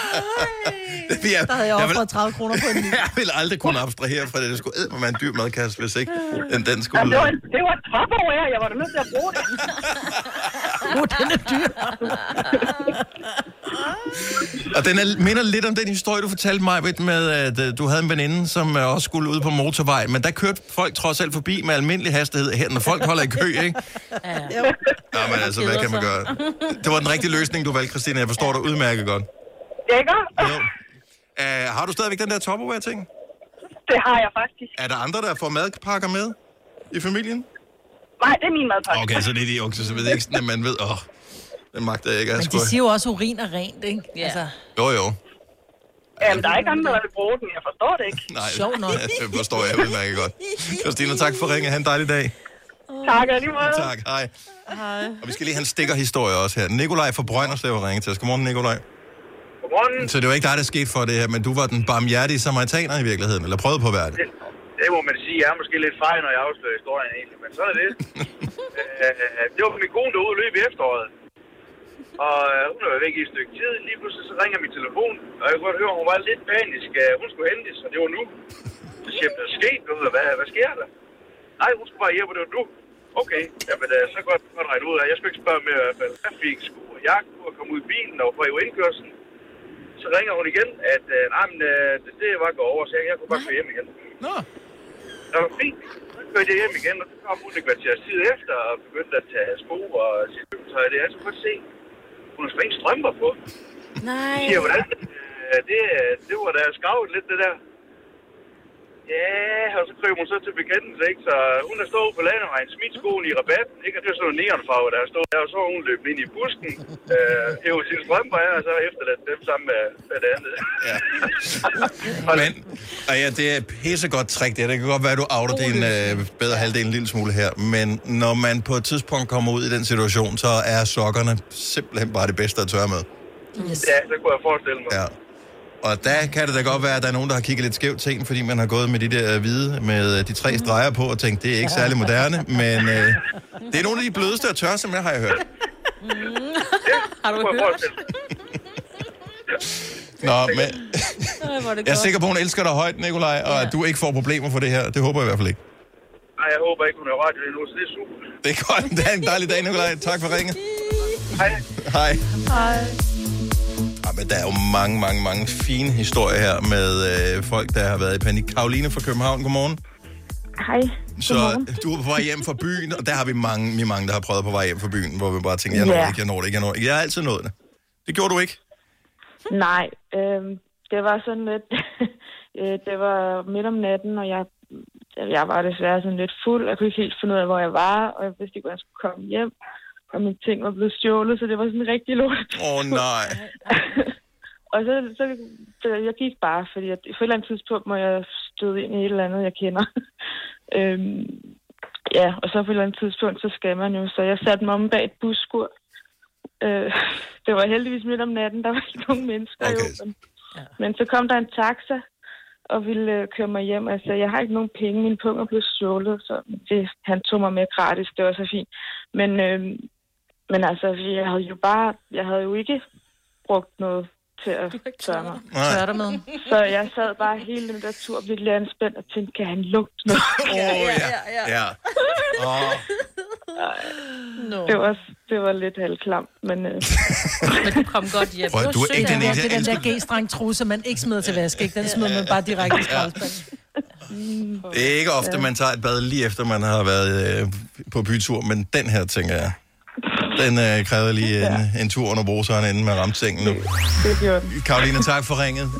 Jeg, Der havde jeg jeg, offret 30 kroner på en ny. jeg vil aldrig kunne abstrahere fra det. Det skulle æde med en dyr madkasse, hvis ikke den, den skulle... Jamen, det var, det var topperware, jeg var da nødt til at bruge det. Oh, den er dyr. Og den er, minder lidt om den historie, du fortalte mig med, at øh, du havde en veninde, som øh, også skulle ud på motorvej, men der kørte folk trods alt forbi med almindelig hastighed her, når folk holder i kø, ikke? Ja, men altså, hvad kan man gøre? Det var den rigtige løsning, du valgte, Christina. Jeg forstår dig udmærket godt. Ikke? Jo. Uh, har du stadigvæk den der Tupperware-ting? Det har jeg faktisk. Er der andre, der får madpakker med i familien? Nej, det er min madpakke. Okay, så det er de okay, så ved jeg ikke sådan, at man ved, åh, den magter jeg ikke. Men de siger jo også, urin er rent, ikke? Ja. Altså, Jo, jo. Jamen, der er ikke andre, der vil bruge den. Jeg forstår det ikke. Nej, Sjovt nok. det forstår jeg udmærket godt. Christina, tak for ringe. Ha' en dejlig dag. Tak, og lige måde. Tak, hej. Hej. Og vi skal lige have en stikkerhistorie også her. Nikolaj fra Brønderslev har ringet til os. Godmorgen, Nikolaj. Godmorgen. Så det var ikke dig, der skete for det her, men du var den barmhjertige samaritaner i virkeligheden, eller prøvede på at være det. Det må man sige. Jeg er måske lidt fejl, når jeg afslører historien egentlig, men sådan er det. Øh, det var min kone, der ude i efteråret. Og øh, hun været væk i et stykke tid. Lige pludselig så ringer min telefon, og jeg kunne høre, hun var lidt panisk. Øh, Hun skulle hentes, og det var nu. Så siger jeg, der er sket noget. Hvad, hvad sker der? Nej, hun skulle bare hjem, og det var nu. Okay, jamen øh, så godt godt regne ud af. Jeg skulle ikke spørge mere i hvert fald. Jeg fik sgu jagt på at komme ud i bilen og få i indkørselen. Så ringer hun igen, at øh, nej, men, øh, det, det var gå over, så jeg, jeg kunne bare køre hjem igen. Nå. Det var fint. Så kørte jeg hjem igen, og så kom hun et kvarters tid efter og begyndte at tage sko og sit løbetøj. Det er så godt se. Hun har slet ikke strømper på. Nej. Jeg siger, hvordan? Øh, det, det var da skavet lidt, det der. Ja, og så kryber hun så til bekendelse, ikke? Så hun har stået på landevejen, smidt skoen i rabatten, ikke? Og det var sådan en neonfarve, der stod der, og så hun løbet ind i busken, øh, hævet sine strømper af, og så efterladt dem sammen med, med det andet. Ja. Men, og ja, det er et pissegodt trick, det. Det kan godt være, at du outer din øh, bedre halvdel en lille smule her, men når man på et tidspunkt kommer ud i den situation, så er sokkerne simpelthen bare det bedste at tørre med. Yes. Ja, det kunne jeg forestille mig. Ja. Og der kan det da godt være, at der er nogen, der har kigget lidt skævt til en, fordi man har gået med de der hvide med øh, de tre streger på og tænkt, det er ikke særlig moderne, men øh, det er nogle af de blødeste og tørre, som jeg har jeg hørt. Har du hørt? Nå, men jeg er sikker på, at hun elsker dig højt, Nikolaj, og at du ikke får problemer for det her. Det håber jeg i hvert fald ikke. Nej, jeg håber ikke, hun er radio endnu, så det er super. Det er godt. Det er en dejlig dag, Nikolaj. Tak for ringet. Hej. Hej. Hej. Ja, men der er jo mange, mange, mange fine historier her med øh, folk, der har været i panik. Karoline fra København, godmorgen. Hej. Så du er på vej hjem fra byen, og der har vi mange, vi mange, der har prøvet på vej hjem fra byen, hvor vi bare tænker, jeg når det ikke, jeg når det ikke, jeg når det ikke. Jeg har altid nået det. Det gjorde du ikke. Nej, øhm, det var sådan lidt... øh, det var midt om natten, og jeg, jeg var desværre sådan lidt fuld. Jeg kunne ikke helt finde ud af, hvor jeg var, og jeg vidste ikke, hvordan jeg skulle komme hjem. Og mine ting var blevet stjålet, så det var sådan rigtig lort. Åh, oh, nej. og så, så, jeg gik bare, fordi at på et eller andet tidspunkt må jeg støde ind i et eller andet, jeg kender. øhm, ja, og så på et eller andet tidspunkt, så skal man jo. Så jeg satte mig om bag et busskur. Øh, det var heldigvis midt om natten, der var ikke nogen mennesker Okay. jo. Men, Men så kom der en taxa og ville øh, køre mig hjem, og jeg jeg har ikke nogen penge, mine punger blev stjålet, så det, han tog mig med gratis, det var så fint. Men, øh, men altså, jeg havde jo bare, jeg havde jo ikke brugt noget til at tørre mig. Tørre dig med. Så jeg sad bare hele den der tur virkelig anspændt og tænkte, kan han lugte noget? Åh, oh, ja, ja. ja. Oh. No. Det var, det var lidt halvklamt, men... Øh, Men du kom godt hjem. Prøv du er ikke den Det er eneste, det er den der G-streng truse, man ikke smider til vask, ikke? Den smider man bare direkte i skraldespanden. Det er ikke ofte, man tager et bad lige efter, man har været øh, på bytur, men den her, tænker jeg, den øh, kræver lige en, en tur under bruseren, inden man ramte sengen nu. det gjorde den. Karoline, tak for ringet.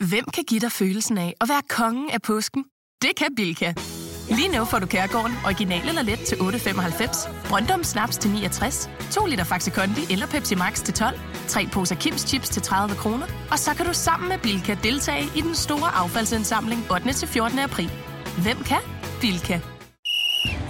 Hvem kan give dig følelsen af at være kongen af påsken? Det kan Bilka! Lige nu får du Kærgården original eller let til 8.95, Brøndum Snaps til 69, 2 liter Faxi Kondi eller Pepsi Max til 12, 3 poser Kims Chips til 30 kroner, og så kan du sammen med Bilka deltage i den store affaldsindsamling 8. til 14. april. Hvem kan? Bilka.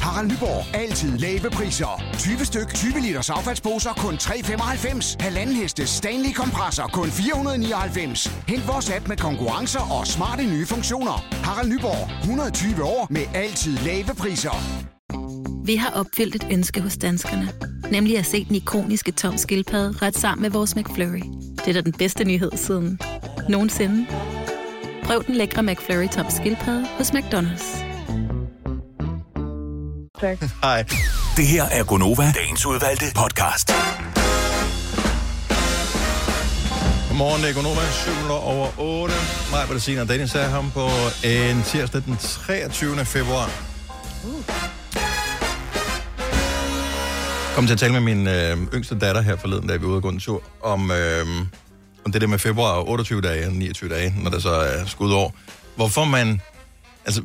Harald Nyborg. Altid lave priser. 20 styk, 20 liters affaldsposer kun 3,95. Halvanden heste Stanley kompresser kun 499. Hent vores app med konkurrencer og smarte nye funktioner. Harald Nyborg. 120 år med altid lave priser. Vi har opfyldt et ønske hos danskerne. Nemlig at se den ikoniske tom skildpadde ret sammen med vores McFlurry. Det er da den bedste nyhed siden nogensinde. Prøv den lækre McFlurry tom skildpadde hos McDonald's. Tak. Hej. Det her er Gonova, dagens udvalgte podcast. Godmorgen, det er Gunova, 7 minutter over 8. Mig, Bettina og Dennis er ham på en tirsdag den 23. februar. kom til at tale med min øh, yngste datter her forleden, da vi var ude og gå en tur, om, øh, om det der med februar og 28 dage og 29 dage, når der så er skudår. Hvorfor man... Altså...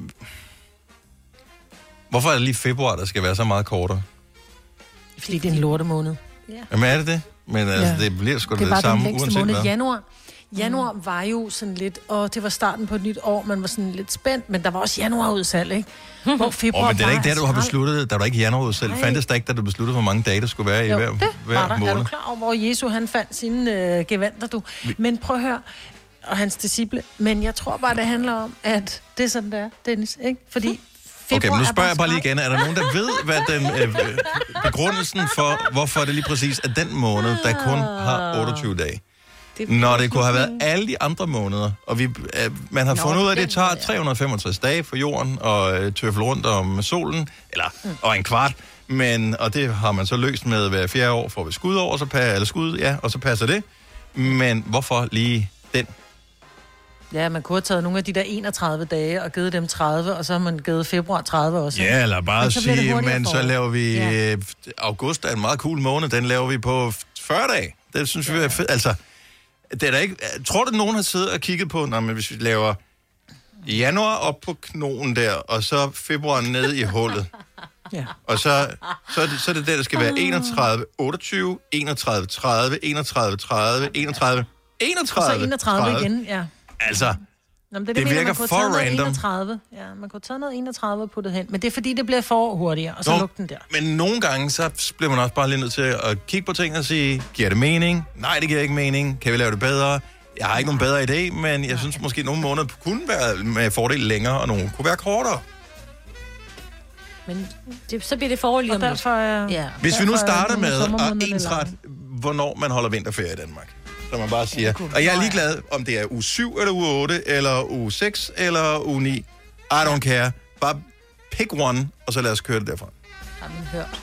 Hvorfor er det lige februar, der skal være så meget kortere? Fordi det er en lortemåned. Ja. Jamen er det det? Men altså, Ja. det bliver sgu Det det, det den samme, længste uanset måned. hvad. Januar. Januar var jo sådan lidt, og det var starten på et nyt år, man var sådan lidt spændt, men der var også januarudsalg, ikke? Hvor februar Åh, men det er da ikke var der, du har besluttet. Der var ikke januarudsalg. Nej. Fandtes der ikke, da du besluttede, hvor mange dage der skulle være i Jo, hver, det hver var der. måned? Er du klar over, hvor Jesu han fandt sine øh, gevanter, du? Men prøv at høre, og hans disciple. Men jeg tror bare, det handler om, at det er sådan, det er, Dennis, ikke? Fordi Okay, men nu er spørger jeg bare lige igen. Er der nogen, der ved, hvad den øh, øh, begrundelsen for, hvorfor det lige præcis er den måned, der kun har 28 dage? Det Når det kunne have været alle de andre måneder, og vi, øh, man har Nå, fundet ud af, at det tager måde, ja. 365 dage for jorden og øh, tøffel rundt om solen, eller mm. og en kvart, men, og det har man så løst med hver fjerde år, får vi skud over, så pa- eller skud, ja, og så passer det. Men hvorfor lige den? Ja, man kunne have taget nogle af de der 31 dage og givet dem 30, og så har man givet februar 30 også. Ja, eller bare så sige, men så laver vi... Ja. Ja. August er en meget cool måned, den laver vi på 40 dage. Det synes vi er fedt. Altså, det er da ikke... Tror du, nogen har siddet og kigget på, nej, men hvis vi laver januar op på knogen der, og så februar ned i hullet, Ja. og så, så, er det, så er det der, der skal være 31, 28, 31, 30, 31, 30, 31, 31, Og så 31 igen, ja. Altså, Nå, men Det det, det virker virker man for noget random. 31. Ja, man kunne taget noget 31 og puttet hen. Men det er fordi, det bliver for hurtigere, og så Nå, lugter den der. Men nogle gange, så bliver man også bare lige nødt til at kigge på tingene og sige, giver det mening? Nej, det giver ikke mening. Kan vi lave det bedre? Jeg har ikke nogen bedre idé, men jeg synes måske, at nogle måneder kunne være med fordel længere, og nogle kunne være kortere. Men det, så bliver det forår lige om derfor er... Ja. Hvis vi nu er starter med at ensret, hvornår man holder vinterferie i Danmark. Så man bare siger, og jeg er ligeglad, om det er uge 7 eller uge 8, eller uge 6 eller uge 9. I don't care. Bare pick one, og så lad os køre det derfra. Har man hørt.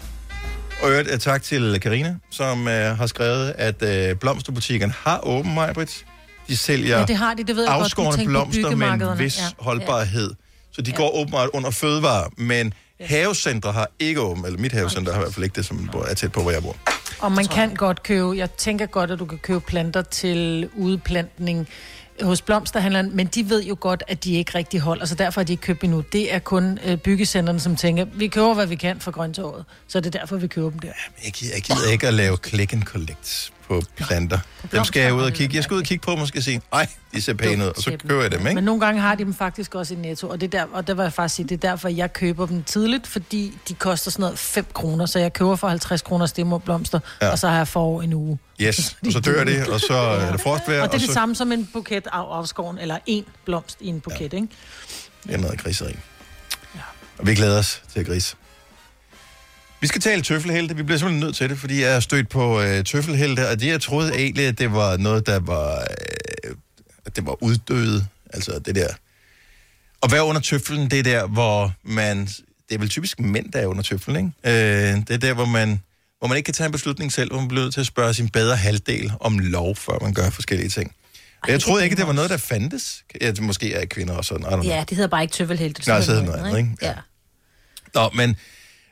Og øvrigt, øh, tak til Karina, som øh, har skrevet, at øh, blomsterbutikken har åben, Majbrit. De sælger Ja, det har de, det ved jeg godt. De afskårne tænker på blomster med en vis Ja. holdbarhed. Så de Ja. går åbenbart under fødevare, men havecentre har ikke åben, eller mit havecenter har i hvert fald ikke det, som er tæt på, hvor jeg bor. Og man kan godt købe, jeg tænker godt, at du kan købe planter til udplantning hos blomsterhandleren, men de ved jo godt, at de ikke rigtig holder, så derfor har de ikke købt endnu. Det er kun øh, som tænker, vi køber, hvad vi kan for grøntåret. Så det er derfor, vi køber dem der. Jeg gider, jeg gider ikke at lave click and collect på planter. Dem skal jeg ud og kigge. Jeg skal ud og kigge på dem og skal sige, ej, de ser pæne ud, og så køber jeg dem, ikke? Men nogle gange har de dem faktisk også i Netto, og det er der, og der vil jeg faktisk sige, det er derfor, jeg køber dem tidligt, fordi de koster sådan noget 5 kroner, så jeg køber for 50 kroner stemmerblomster, Ja. ja. og så har jeg for en uge. Yes, og så dør det, og så er det frostvejr, Og det er det så samme som en buket af afskoven, eller en blomst i en buket, ja. ikke? det er noget griseri. Og vi glæder os til at grise. Vi skal tale tøffelhelte. Vi bliver simpelthen nødt til det, fordi jeg er stødt på øh, tøffelhelte, og det jeg troede egentlig, at det var noget, der var, øh, det var uddøde. Altså det der. Og hvad er under tøffelen? Det er der, hvor man... Det er vel typisk mænd, der er under tøffelen, ikke? Øh, det er der, hvor man, hvor man ikke kan tage en beslutning selv, hvor man bliver nødt til at spørge sin bedre halvdel om lov, før man gør forskellige ting. Og jeg troede ikke, det var noget, der fandtes. Ja, det måske er kvinder og sådan. Ja, det hedder bare ikke tøffelhelte. Nej, så hedder det noget andet, ikke? Ja. Nå, men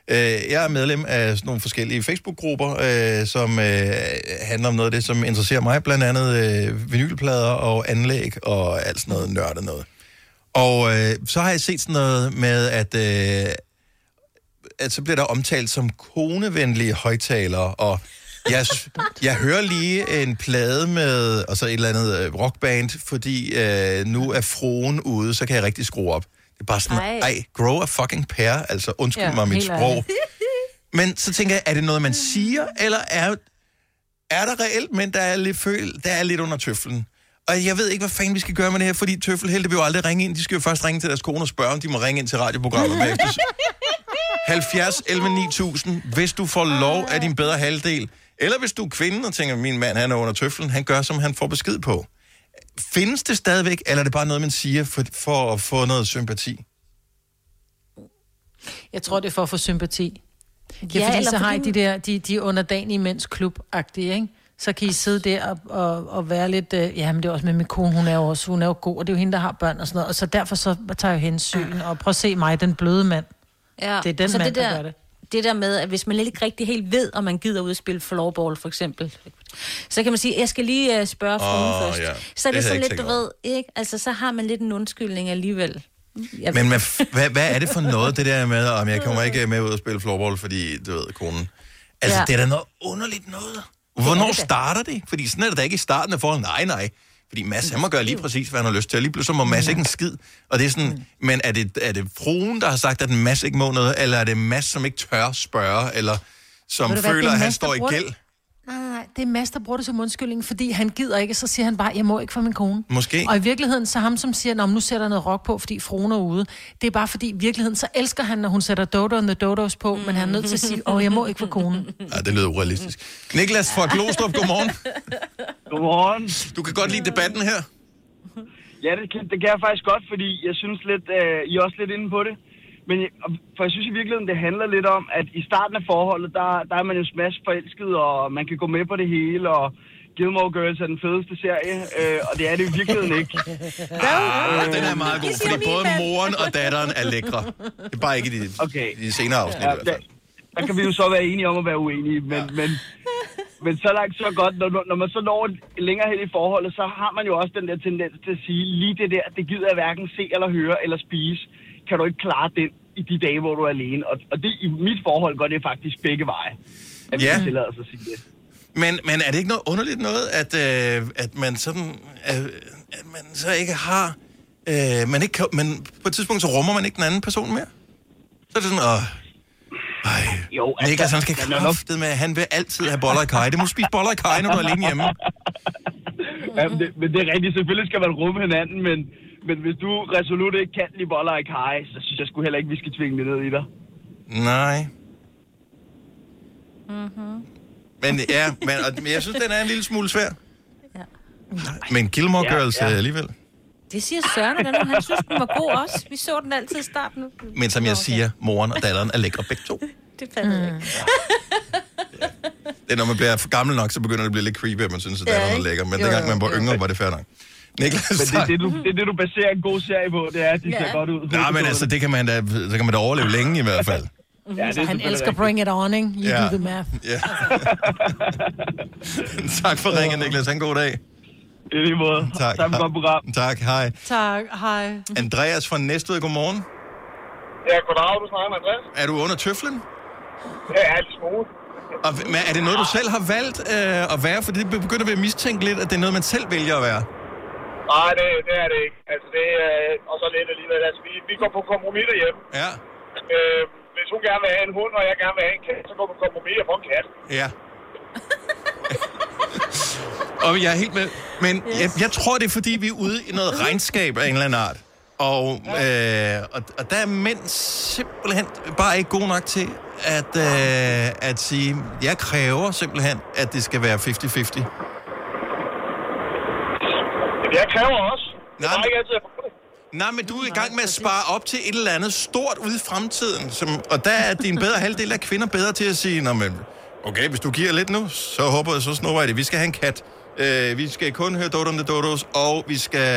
øh, jeg er medlem af sådan nogle forskellige Facebook-grupper, øh, som øh, handler om noget af det, som interesserer mig, blandt andet øh, vinylplader og anlæg og alt sådan noget nørdet noget. Og øh, så har jeg set sådan noget med, at, øh, at så bliver der omtalt som konevenlige højtalere, og jeg, jeg hører lige en plade med og så et eller andet øh, rockband, fordi øh, nu er froen ude, så kan jeg rigtig skrue op. Det er bare sådan, Ej. ej, grow a fucking pair, altså undskyld Ja, mig mit sprog. Men så tænker jeg, er det noget, man siger, eller er, er der reelt mænd, der er lidt, føl, der er lidt under tøflen? Og jeg ved ikke, hvad fanden vi skal gøre med det her, fordi tøffelhelte vil jo aldrig ringe ind. De skal jo først ringe til deres kone og spørge, om de må ringe ind til radioprogrammet bagefter. 70 11 9000, hvis du får lov af din bedre halvdel. Eller hvis du er kvinde og tænker, min mand han er under tøflen, han gør, som han får besked på. Findes det stadigvæk, eller er det bare noget, man siger for, for at få noget sympati? Jeg tror, det er for at få sympati. Ja, Ja, ja fordi eller så har I de der, de, de underdanige mænds klub ikke? Så kan I sidde der og, og, og være lidt, øh, ja, men det er også med min kone, hun er jo også, hun er jo god, og det er jo hende, der har børn og sådan noget. Og så derfor så tager jeg hensyn, og prøv at se mig, den bløde mand. Ja. Det er den så mand, det der der, gør det. Det der med, at hvis man ikke rigtig helt ved, om man gider ud at spille floorball, for eksempel, så kan man sige, jeg skal lige uh, spørge fruen først. ja. Så er Det det, havde jeg så ikke lidt, du over. ved, ikke? Altså, så har man lidt en undskyldning alligevel. Jeg Men hvad, hvad, hvad er det for noget, det der med, om jeg kommer ikke med ud og spille floorball, fordi, du ved, konen... Altså, ja. Det er da noget underligt noget. Hvornår starter det? Fordi sådan er det da ikke i starten af forholdet. Nej, nej. Fordi Mads, han må gøre lige præcis, hvad han har lyst til. Og lige pludselig må Mads ikke en skid. Og det er sådan, men er det, er det fruen, der har sagt, at Mads ikke må noget? Eller er det Mads, som ikke tør spørge? Eller som føler, er at han står i gæld? Nej, nej, nej, det er Mads, der bruger det som undskyldning, fordi han gider ikke, så siger han bare, jeg må ikke for min kone. Måske. Og i virkeligheden, så ham, som siger, Nå, nu sætter jeg noget rock på, fordi fruen er ude. Det er bare fordi, i virkeligheden, så elsker han, når hun sætter Dodo and the Dodos på, men han er nødt til at sige, åh, jeg må ikke for konen. Ja, det lyder urealistisk. Niklas fra Glostrup, godmorgen. Godmorgen. Du kan godt lide debatten her. Ja, det kan, det kan jeg faktisk godt, fordi jeg synes lidt, øh, I er også lidt inde på det. Men for jeg synes i virkeligheden, det handler lidt om, at i starten af forholdet, der, der er man jo smash forelsket, og man kan gå med på det hele, og Gilmore Girls er den fedeste serie, øh, og det er det i virkeligheden ikke. Ah, den er meget god, fordi både moren og datteren er lækre. Det er bare ikke i de, okay. de senere afsnit Ja, i hvert fald. der, der kan vi jo så være enige om at være uenige, men, ja. men, men så langt så godt, når, når man så når længere hen i forholdet, så har man jo også den der tendens til at sige, lige det der, det gider jeg hverken se eller høre eller spise. Kan du ikke klare den i de dage, hvor du er alene? Og, og det, i mit forhold går det faktisk begge veje. At Ja. tillader sig at sige det. Men, men er det ikke noget underligt noget, at, øh, at man sådan, øh, at man så ikke har, øh, man ikke kan, men på et tidspunkt så rummer man ikke den anden person mere? Så er det sådan, åh, ej, jo, altså, Niklas, han skal er kraftet med, han vil altid have boller i kaj. Det må spise boller i kaj, når du er alene hjemme. Ja, men, det, men det er rigtigt. Selvfølgelig skal man rumme hinanden, men, men hvis du resolut ikke kan lide boller i kaj, så synes jeg sgu heller ikke, vi skal tvinge det ned i dig. Nej. Mm-hmm. Men ja, men, og, men jeg synes, den er en lille smule svær. Ja. Men Gilmore Ja, Girls ja. ja. alligevel. Det siger Søren, og den, han synes, den var god også. Vi så den altid i starten. Men som jeg siger, moren og datteren er lækre begge to. Det fandt jeg ikke. Det er, når man bliver for gammel nok, så begynder det at blive lidt creepy, at man synes, at Ja, datteren er lækker. Men Jo, dengang man var jo. yngre, var det fair nok. Niklas, Men det er det, du, det er det, du baserer en god serie på, det er, at de Ja. ser godt ud. Nej, men altså, det kan man da, så kan man da overleve længe i hvert fald. Ja, det han selvfølgelig elsker rigtigt. Bring It On, ikke? You Ja. do the math. Ja. tak for ringen, Niklas. Ha' en god dag. I lige måde. Tak. Tak for godt program. Tak, hej. Tak, hej. Andreas fra Næstved, godmorgen. Ja, goddag, du snakker med Andreas. Er du under tøflen? Ja, alt smule. Og, men er det noget, du selv har valgt øh, at være? For det begynder vi at mistænke lidt, at det er noget, man selv vælger at være. Nej, det, det er det ikke. Altså, det er, og så lidt alligevel. Altså, vi, vi går på kompromis derhjemme. Ja. Øh, hvis hun gerne vil have en hund, og jeg gerne vil have en kat, så går vi på kompromis og får en kat. Ja. og jeg er helt med. Men yes. jeg, jeg tror, det er, fordi vi er ude i noget regnskab af en eller anden art. Og, øh, og, og der er mænd simpelthen bare ikke gode nok til at, øh, at sige, jeg kræver simpelthen, at det skal være 50-50. Men jeg kræver også. Det er bare ikke altid. Nej, men du er i gang med at spare op til et eller andet stort ude i fremtiden. Som, og der er din bedre halvdel af kvinder bedre til at sige, Nå, men, okay, hvis du giver lidt nu, så håber jeg, så jeg det. Vi skal have en kat. Øh, vi skal kun høre Dodo om the Dodos, og vi skal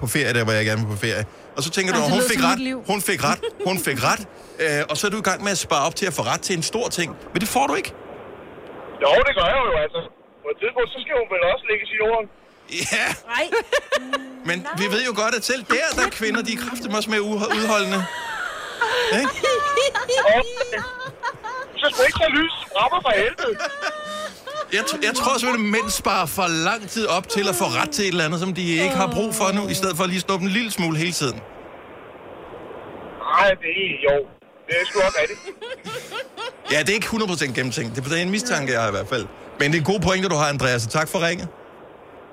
på ferie, der hvor jeg gerne vil på ferie. Og så tænker Ej, du, hun fik ret, hun fik ret, hun fik ret. Øh, og så er du i gang med at spare op til at få ret til en stor ting. Men det får du ikke. Jo, det gør jeg jo, altså. På et tidspunkt, så skal hun vel også lægge sine ord. Ja. Nej. Men vi ved jo godt, at selv der, der er kvinder, de er kraftigt også mere uho- udholdende. Ikke? Så skal ikke tage lys. Rapper for helvede. Jeg, jeg tror simpelthen, at mænd sparer for lang tid op til at få ret til et eller andet, som de ikke har brug for nu, i stedet for at lige snuppe en lille smule hele tiden. Nej, det er jo. Det er sgu også rigtigt. Ja, det er ikke 100% gennemtænkt. Det er en mistanke, jeg har i hvert fald. Men det er gode pointer, du har, Andreas, så tak for ringet.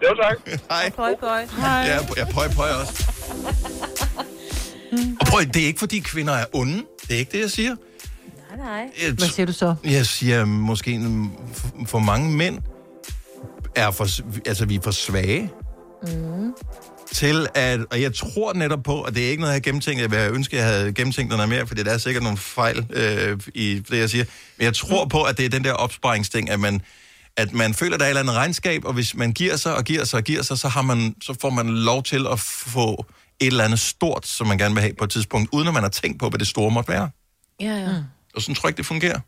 Jo, tak. Hej. Pøj, pøj. Ja, jeg pøj, pøj også. Og prøv, det er ikke, fordi kvinder er onde. Det er ikke det, jeg siger. Nej, nej. Hvad siger du så? Jeg siger måske, en- for, for mange mænd er for, altså, vi er for svage Mm. til at, og jeg tror netop på, og det er ikke noget, jeg har gennemtænkt, jeg vil ønske, jeg havde gennemtænkt noget mere, fordi der er sikkert nogle fejl øh, i det, jeg siger, men jeg tror på, at det er den der opsparingsting, at man, at man føler, der er et eller andet regnskab, og hvis man giver sig og giver sig og giver sig, så, har man, så får man lov til at få et eller andet stort, som man gerne vil have på et tidspunkt, uden at man har tænkt på, hvad det store måtte være. Ja, ja. Mm. Og sådan tror jeg ikke, det fungerer.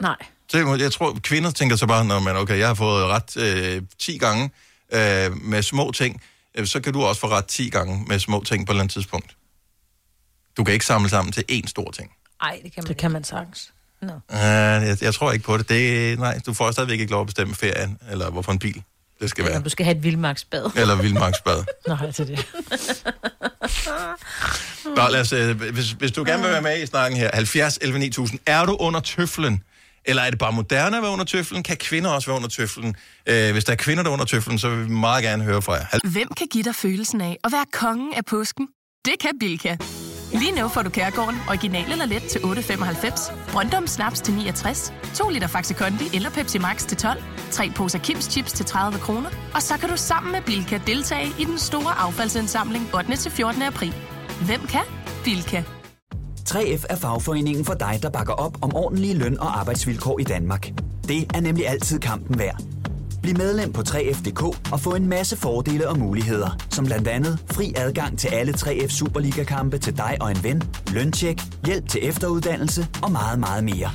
Nej. Så jeg, tror, kvinder tænker så bare, når man, okay, jeg har fået ret øh, 10 gange øh, med små ting, øh, så kan du også få ret 10 gange med små ting på et eller andet tidspunkt. Du kan ikke samle sammen til én stor ting. Ej, det kan man Det kan man sagtens. Nå. Uh, jeg, jeg tror ikke på det. det. Nej, du får stadigvæk ikke lov at bestemme ferien, eller hvorfor en bil det skal Eller være. du skal have et vildmarksbad. Eller vildmarksbad. Nej, til det. Nå, lad os, øh, hvis, hvis du gerne vil være med i snakken her, 70 11 9000, er du under tøflen? Eller er det bare moderne at være under tøflen? Kan kvinder også være under tøflen? Øh, hvis der er kvinder, der er under tøflen, så vil vi meget gerne høre fra jer. Hal- Hvem kan give dig følelsen af at være kongen af påsken? Det kan Bilka! Lige nu får du Kærgården original eller let til 8.95, Brøndum Snaps til 69, 2 liter Faxi Kondi eller Pepsi Max til 12, 3 poser Kims Chips til 30 kroner, og så kan du sammen med Bilka deltage i den store affaldsindsamling 8. til 14. april. Hvem kan? Bilka. 3F er fagforeningen for dig, der bakker op om ordentlige løn- og arbejdsvilkår i Danmark. Det er nemlig altid kampen værd. Bliv medlem på 3F.dk og få en masse fordele og muligheder, som blandt andet fri adgang til alle 3F Superliga-kampe til dig og en ven, løntjek, hjælp til efteruddannelse og meget, meget mere.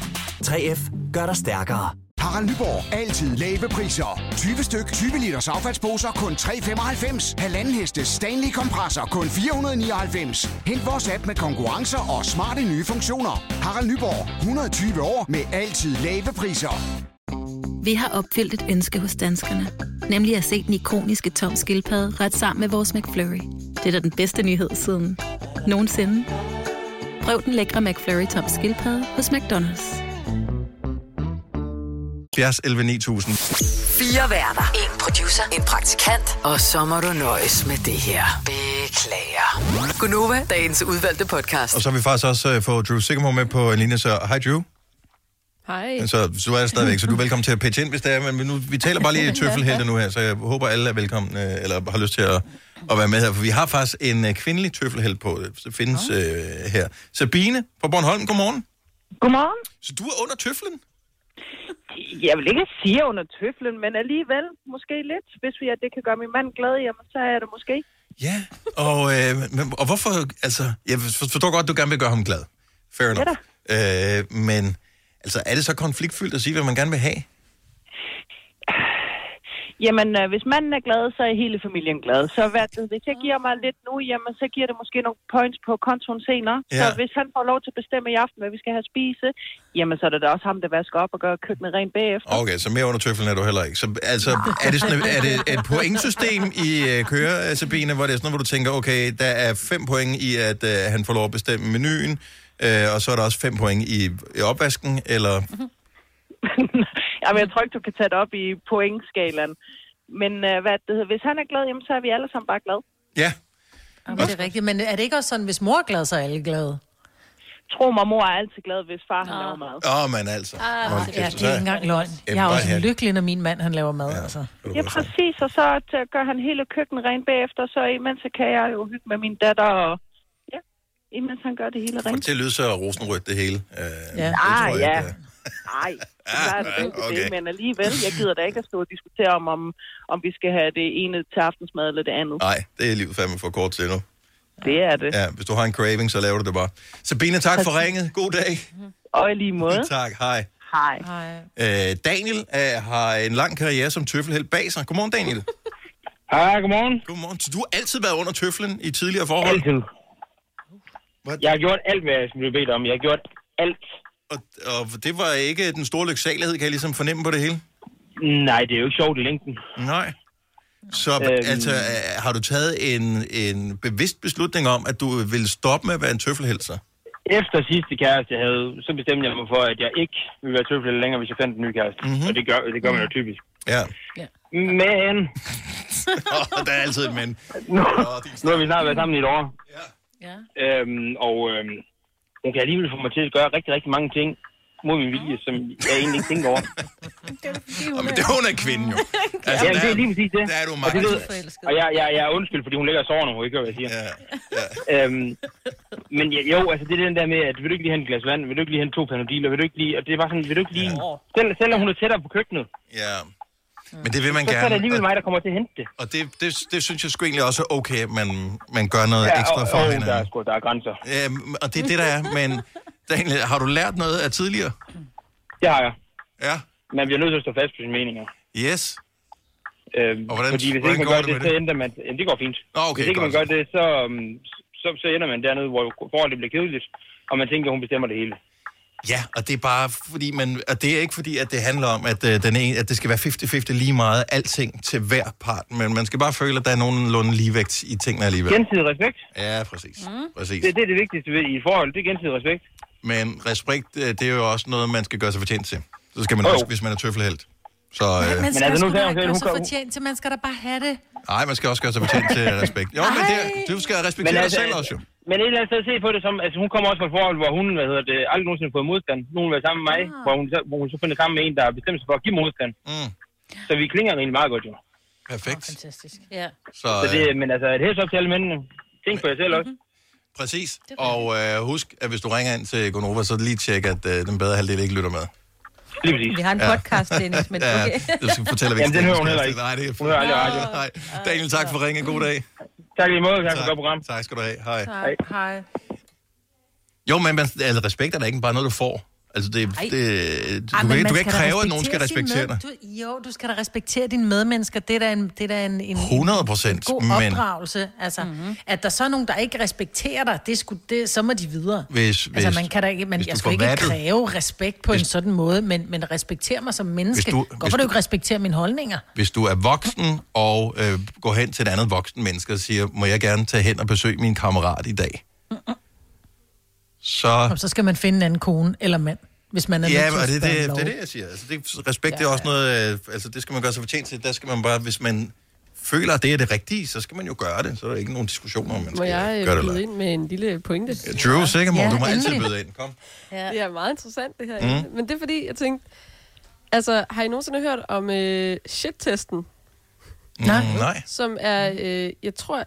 3F gør dig stærkere. Harald Nyborg. Altid lave priser. 20 styk, 20 liters affaldsposer kun 3,95. Halvanden heste Stanley kompresser kun 499. Hent vores app med konkurrencer og smarte nye funktioner. Harald Nyborg. 120 år med altid lave priser. Vi har opfyldt et ønske hos danskerne. Nemlig at se den ikoniske tom skildpadde ret sammen med vores McFlurry. Det er da den bedste nyhed siden nogensinde. Prøv den lækre McFlurry tom skildpadde hos McDonald's. 70 11 9000. Fire værter. En producer. En praktikant. Og så må du nøjes med det her. Beklager. Gunova, dagens udvalgte podcast. Og så har vi faktisk også uh, fået Drew Sigamore med på en linje, så hej Drew. Hej. Så, så du er der stadigvæk, så du er velkommen til at pitche ind, hvis det er, men nu, vi taler bare lige tøffelhelte nu her, så jeg håber, alle er velkommen, øh, eller har lyst til at, at være med her, for vi har faktisk en øh, kvindelig tøffelhelt på, det findes øh, her. Sabine fra Bornholm, godmorgen. Godmorgen. Så du er under tøflen? Jeg vil ikke sige under tøflen, men alligevel måske lidt. Hvis vi, at det kan gøre min mand glad, jamen, så er det måske. Ja. Og, øh, men, og hvorfor, altså, jeg forstår godt, at du gerne vil gøre ham glad. Fair enough. Øh, men altså, er det så konfliktfyldt at sige, hvad man gerne vil have? Jamen, øh, hvis manden er glad, så er hele familien glad. Så hvad, det, hvis jeg giver mig lidt nu, jamen, så giver det måske nogle points på kontoen senere. Ja. Så hvis han får lov til at bestemme i aften, hvad vi skal have at spise, jamen, så er det da også ham, der vasker op og gør køkkenet rent bagefter. Okay, så mere under tøflen er du heller ikke. Så altså, er det, sådan, er det et pointsystem, I øh, kører, øh, Sabine, hvor det er sådan hvor du tænker, okay, der er fem point i, at øh, han får lov at bestemme menuen, øh, og så er der også fem point i, i opvasken, eller... Jamen, jeg tror ikke, du kan tage det op i pointskalaen. Men øh, hvad det hedder, hvis han er glad, jamen, så er vi alle sammen bare glade. Ja. Jamen, det er rigtigt. Men er det ikke også sådan, hvis mor er glad, så er alle glade? Tro mig, mor er altid glad, hvis far han laver mad. Åh, oh, men altså. Ah, Hold ja, det er ikke engang løgn. Jeg er også lykkelig, når min mand han laver mad. Ja. Altså. Ja, præcis. Og så t- gør han hele køkkenet rent bagefter, så imens så kan jeg jo hygge med min datter, og imens han gør det hele rent. det til at lyde så rosenrødt, det hele. Øh, Ja. det Ah, jeg ja. Nej, det er okay. det, men alligevel, jeg gider da ikke at stå og diskutere om, om, om vi skal have det ene til aftensmad eller det andet. Nej, det er livet fandme for kort til nu. Det er det. Ja, hvis du har en craving, så laver du det bare. Sabine, tak for ringet. God dag. Og i lige måde. tak, hej. Hej. Øh, Daniel øh, har en lang karriere som tøffelhelt bag sig. Godmorgen, Daniel. Hej, godmorgen. Godmorgen. Så du har altid været under tøflen i tidligere forhold? Altid. Jeg har gjort alt, hvad jeg blev bedt om. Jeg har gjort alt. Og, og det var ikke den store lyksalighed, kan jeg ligesom fornemme på det hele? Nej, det er jo ikke sjovt i længden. Nej. Så øhm... altså, øh, har du taget en, en bevidst beslutning om, at du ville stoppe med at være en tøffelhelser? Efter sidste kæreste, jeg havde, så bestemte jeg mig for, at jeg ikke ville være tøffel længere, hvis jeg fandt en ny kæreste. Mhm. Mm-hmm. Og det gør, det gør man jo typisk. Ja. Men... oh, der er altid et men. Nu, nu har vi snart været sammen i et år. Ja. Øhm, og øhm, hun kan alligevel få mig til at gøre rigtig, rigtig mange ting mod min vilje, som jeg egentlig ikke tænker over. Og, men det hun er kvinden jo. Altså, Jamen, det er lige præcis det. Der er du og, meget det ved, og jeg, jeg, jeg er undskyld, fordi hun ligger og sover nu, ikke hvad jeg siger. Ja, ja. Øhm, men ja, jo, altså det er den der med, at vil du ikke lige have et glas vand, vil du ikke lige have en to panodiler, vil du ikke lige, og det er bare sådan, vil du ikke lige, selv, selvom hun er tættere på køkkenet, Ja. Men det vil man så, så er gerne. det alligevel mig, der kommer til at hente det. Og det, det, det synes jeg sgu egentlig også er okay, at man, man gør noget Ja, ekstra og- for og hinanden. der er sgu- der er grænser. Ja, og det er det, der er. Men Daniel, har du lært noget af tidligere? Det har jeg. Ja. Man bliver nødt til at stå fast på sine meninger. Yes. Øhm, Og hvordan- fordi hvis hvordan ikke man gør det det, så det? ændrer man... Jamen, det går fint. Nå, okay, hvis ikke man godt. gør det, så, øhm, så, så ender man dernede, hvor forholdet bliver kedeligt, og man tænker, at hun bestemmer det hele. Ja, og det er bare fordi, man, og det er ikke fordi, at det handler om, at, øh, den ene, at det skal være 50-50 lige meget alting til hver part, men man skal bare føle, at der er nogenlunde ligevægt i tingene alligevel. Gensidig respekt. Ja, præcis. Mm. præcis. Det, det er det vigtigste ved, i et forhold, det er gensidig respekt. Men respekt, øh, det er jo også noget, man skal gøre sig fortjent til. Så skal man jo. også, hvis man er tøffelhelt. Så, Men øh, man skal altså, nu da ikke gøre sig fortjent til, man skal da bare have det. nej, man skal også gøre sig fortjent til respekt. Jo, men det, du skal respektere dig selv også jo. Men et eller andet sted se på det som, altså hun kommer også fra et forhold, hvor hun, hvad hedder det, aldrig nogensinde har fået modstand. Nu har været sammen med mig, Ah. hvor hun, så, hvor hun så finder sammen med en, der har bestemt sig for at give modstand. Mm. Så vi klinger egentlig meget godt jo. Perfekt. Fantastisk. Ja. Så, Så det, men altså, et hæs op til alle mændene. Tænk på jer selv også. præcis. Og øh, husk, at hvis du ringer ind til Gonova, så lige tjek, at øh, den bedre halvdel ikke lytter med. Lige præcis. Vi har en podcast, Dennis, men Ja, okay. du skal fortælle, Jamen, den hører hun heller ikke. Nej, det er Hun hører aldrig radio. Nej. Daniel, tak for ringen. God dag. Tak lige måde. Tak for et godt program. Tak skal du have. Hej. Hej. Hej. Jo, men man, altså, respekt er da ikke bare noget, du får. Altså, det, det, du, Ej, kan, ikke- man du kan ikke kræve, at nogen skal respektere dig. Du, jo, du skal da respektere dine medmennesker. Det er da en, det er da en, en, 100%, en god men- opdragelse. Altså, mm-hmm. At der så er nogen, der ikke respekterer dig, det sgu, det, så må de videre. Hvis, altså, man kan da ikke, man, jeg skal ikke vattet- kræve respekt på hvis, en sådan måde, men, men respektere mig som menneske. du- Hvorfor hvis du du- ikke respektere mine holdninger? Hvis du er voksen og øh, går hen til et andet voksen menneske og siger, må jeg gerne tage hen og besøge min kammerat i dag? Så... Så skal man finde en anden kone eller mand, hvis man er Ja, nødt til og at det, det, lov. det er det, jeg siger. Altså, det, respekt ja, det er også noget, øh, altså det skal man gøre sig fortjent til. Der skal man bare, hvis man føler, at det er det rigtige, så skal man jo gøre det. Så er der ikke nogen diskussion om, man Må skal jeg øh, gøre det byde eller ind med en lille pointe? Drew, sikker må, Ja, du må altid endelig. byde ind. Kom. Ja. Det er meget interessant, det her. Mm. Mm. Men det er fordi, jeg tænkte... Altså, har I nogensinde hørt om øh, shit-testen? Nej. Mm, nej. Som er, øh, jeg tror,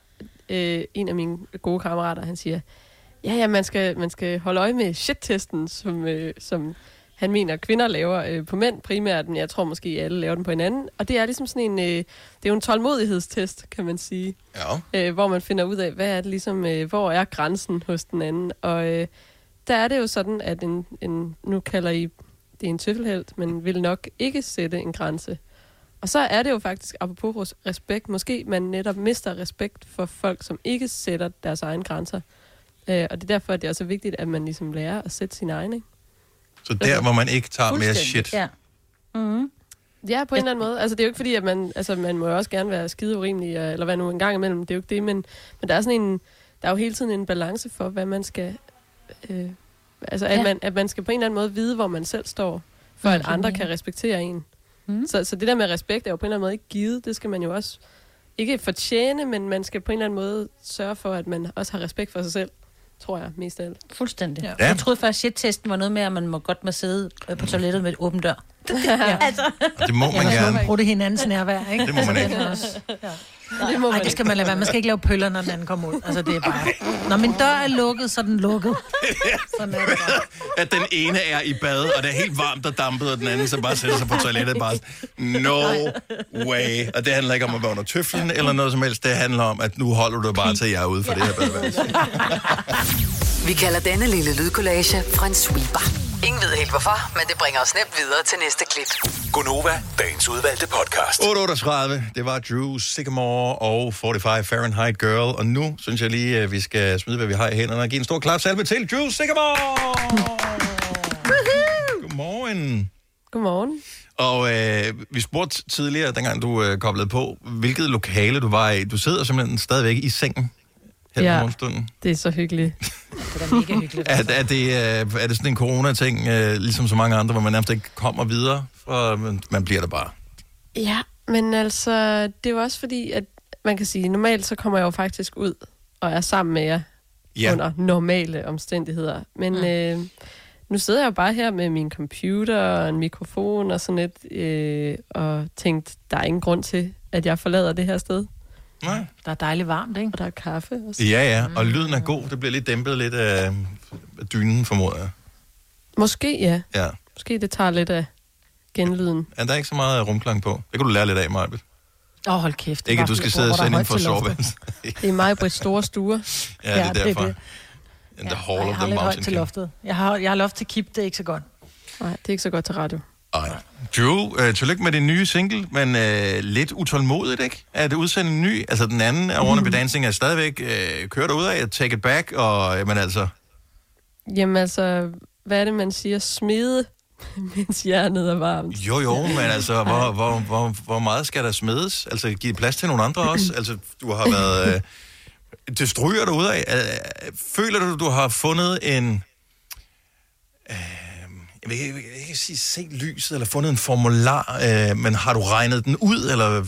øh, en af mine gode kammerater, han siger, ja, ja, man skal, man skal holde øje med shit-testen, som, øh, som han mener, kvinder laver øh, på mænd primært, men jeg tror måske, alle laver den på hinanden. Og det er ligesom sådan en, øh, det er jo en tålmodighedstest, kan man sige. Ja. Øh, hvor man finder ud af, hvad er det ligesom, øh, hvor er grænsen hos den anden. Og øh, der er det jo sådan, at en, en, nu kalder I det en tøffelhelt, men vil nok ikke sætte en grænse. og så er det jo faktisk, apropos res- respekt, måske man netop mister respekt for folk, som ikke sætter deres egne grænser. Øh, og det er derfor, at det er også vigtigt, at man ligesom lærer at sætte sin egen, ikke? Så der, hvor man ikke tager mere shit. Ja. Mm. Ja, på en eller anden måde. Altså, det er jo ikke fordi, at man, altså, man må jo også gerne være skide urimelig, øh, eller hvad nu en gang imellem. Det er jo ikke det, men, men der er sådan en, der er jo hele tiden en balance for, hvad man skal, øh, altså, at, Ja. man, at man skal på en eller anden måde vide, hvor man selv står, for at det andre kan respektere en. Mm. Så, så det der med respekt er jo på en eller anden måde ikke givet. Det skal man jo også, ikke fortjene, men man skal på en eller anden måde sørge for, at man også har respekt for sig selv, tror jeg, mest af alt. Fuldstændig. Ja. Jeg troede først, shit-testen var noget med, at man må godt må sidde øh, på toilettet med et åbent dør. ja. altså. Det må man Ja, gerne. bruge det hinandens nærvær, ikke? Det må man Altså, ikke. Ja. Det må Ej, man det skal man lade være. Man skal ikke lave pøller, når den anden kommer ud. Altså, det er bare... Når min dør er lukket, så er den lukket. Sådan er det bare. At den ene er i bad, og det er helt varmt og dampet, og den anden så bare sætter sig på toilettet bare no way. Og det handler ikke om at være under tøflen eller noget som helst. Det handler om, at nu holder du bare til, jeg er ude for det her badeværelse. Vi kalder denne lille lydkollage en sweeper. Ingen ved helt hvorfor, men det bringer os nemt videre til næste klip. Gunova, dagens udvalgte podcast. 838, det var Drew Sycamore og 45 Fahrenheit Girl. Og nu synes jeg lige, at vi skal smide, hvad vi har i hænderne og give en stor klapsalve til Drew Sycamore! Godmorgen. Godmorgen. Og øh, vi spurgte tidligere, dengang du øh, koblede på, hvilket lokale du var i. Du sidder simpelthen stadigvæk i sengen her ja. På morgenstunden. Det er så hyggeligt. Det er mega hyggeligt. Er, er, det, øh, er det sådan en corona-ting, øh, ligesom så mange andre, hvor man nærmest ikke kommer videre, for man, man bliver der bare? Ja, men altså, det er jo også fordi, at man kan sige, normalt så kommer jeg jo faktisk ud og er sammen med jer Ja. under normale omstændigheder. Men mm. øh, nu sidder jeg jo bare her med min computer og en mikrofon og sådan lidt, øh, og tænkt, der er ingen grund til, at jeg forlader det her sted. Nej. Der er dejligt varmt, ikke? Og der er kaffe også. Ja, ja, og lyden er god. Det bliver lidt dæmpet lidt af, dynen, formoder jeg. Måske ja. Ja. Måske det tager lidt af genlyden. Er der ikke så meget rumklang på? Det kan du lære lidt af, Marbet. Åh, oh, hold kæft. det er Ikke, at du skal sidde og er sende ind højt for til soveværelset. Det er mig på store stuer. Ja, det er Ja, det er derfor. det. And the Ja, hall jeg of har the lidt højt mountain til king. loftet. Jeg har, jeg har loft til kip, det er ikke så godt. Nej, det er ikke så godt til radio. Ej. Drew, øh, tillykke med din nye single, men øh, lidt utålmodigt, ikke? At udsende en ny. Altså, den anden af Wanna Be Dancing er stadigvæk øh, kørt ud af Take It Back, og men altså... Jamen altså, hvad er det, man siger? Smide, mens jernet er varmt. Jo, jo, men altså, hvor, hvor, hvor, hvor meget skal der smedes? Altså, give plads til nogle andre også? Altså, du har været... Øh, det stryger du ud af. Øh, føler du, du har fundet en... Øh, jeg vil ikke, jeg sige set lyset, eller fundet en formular, øh, men har du regnet den ud, eller... Øh,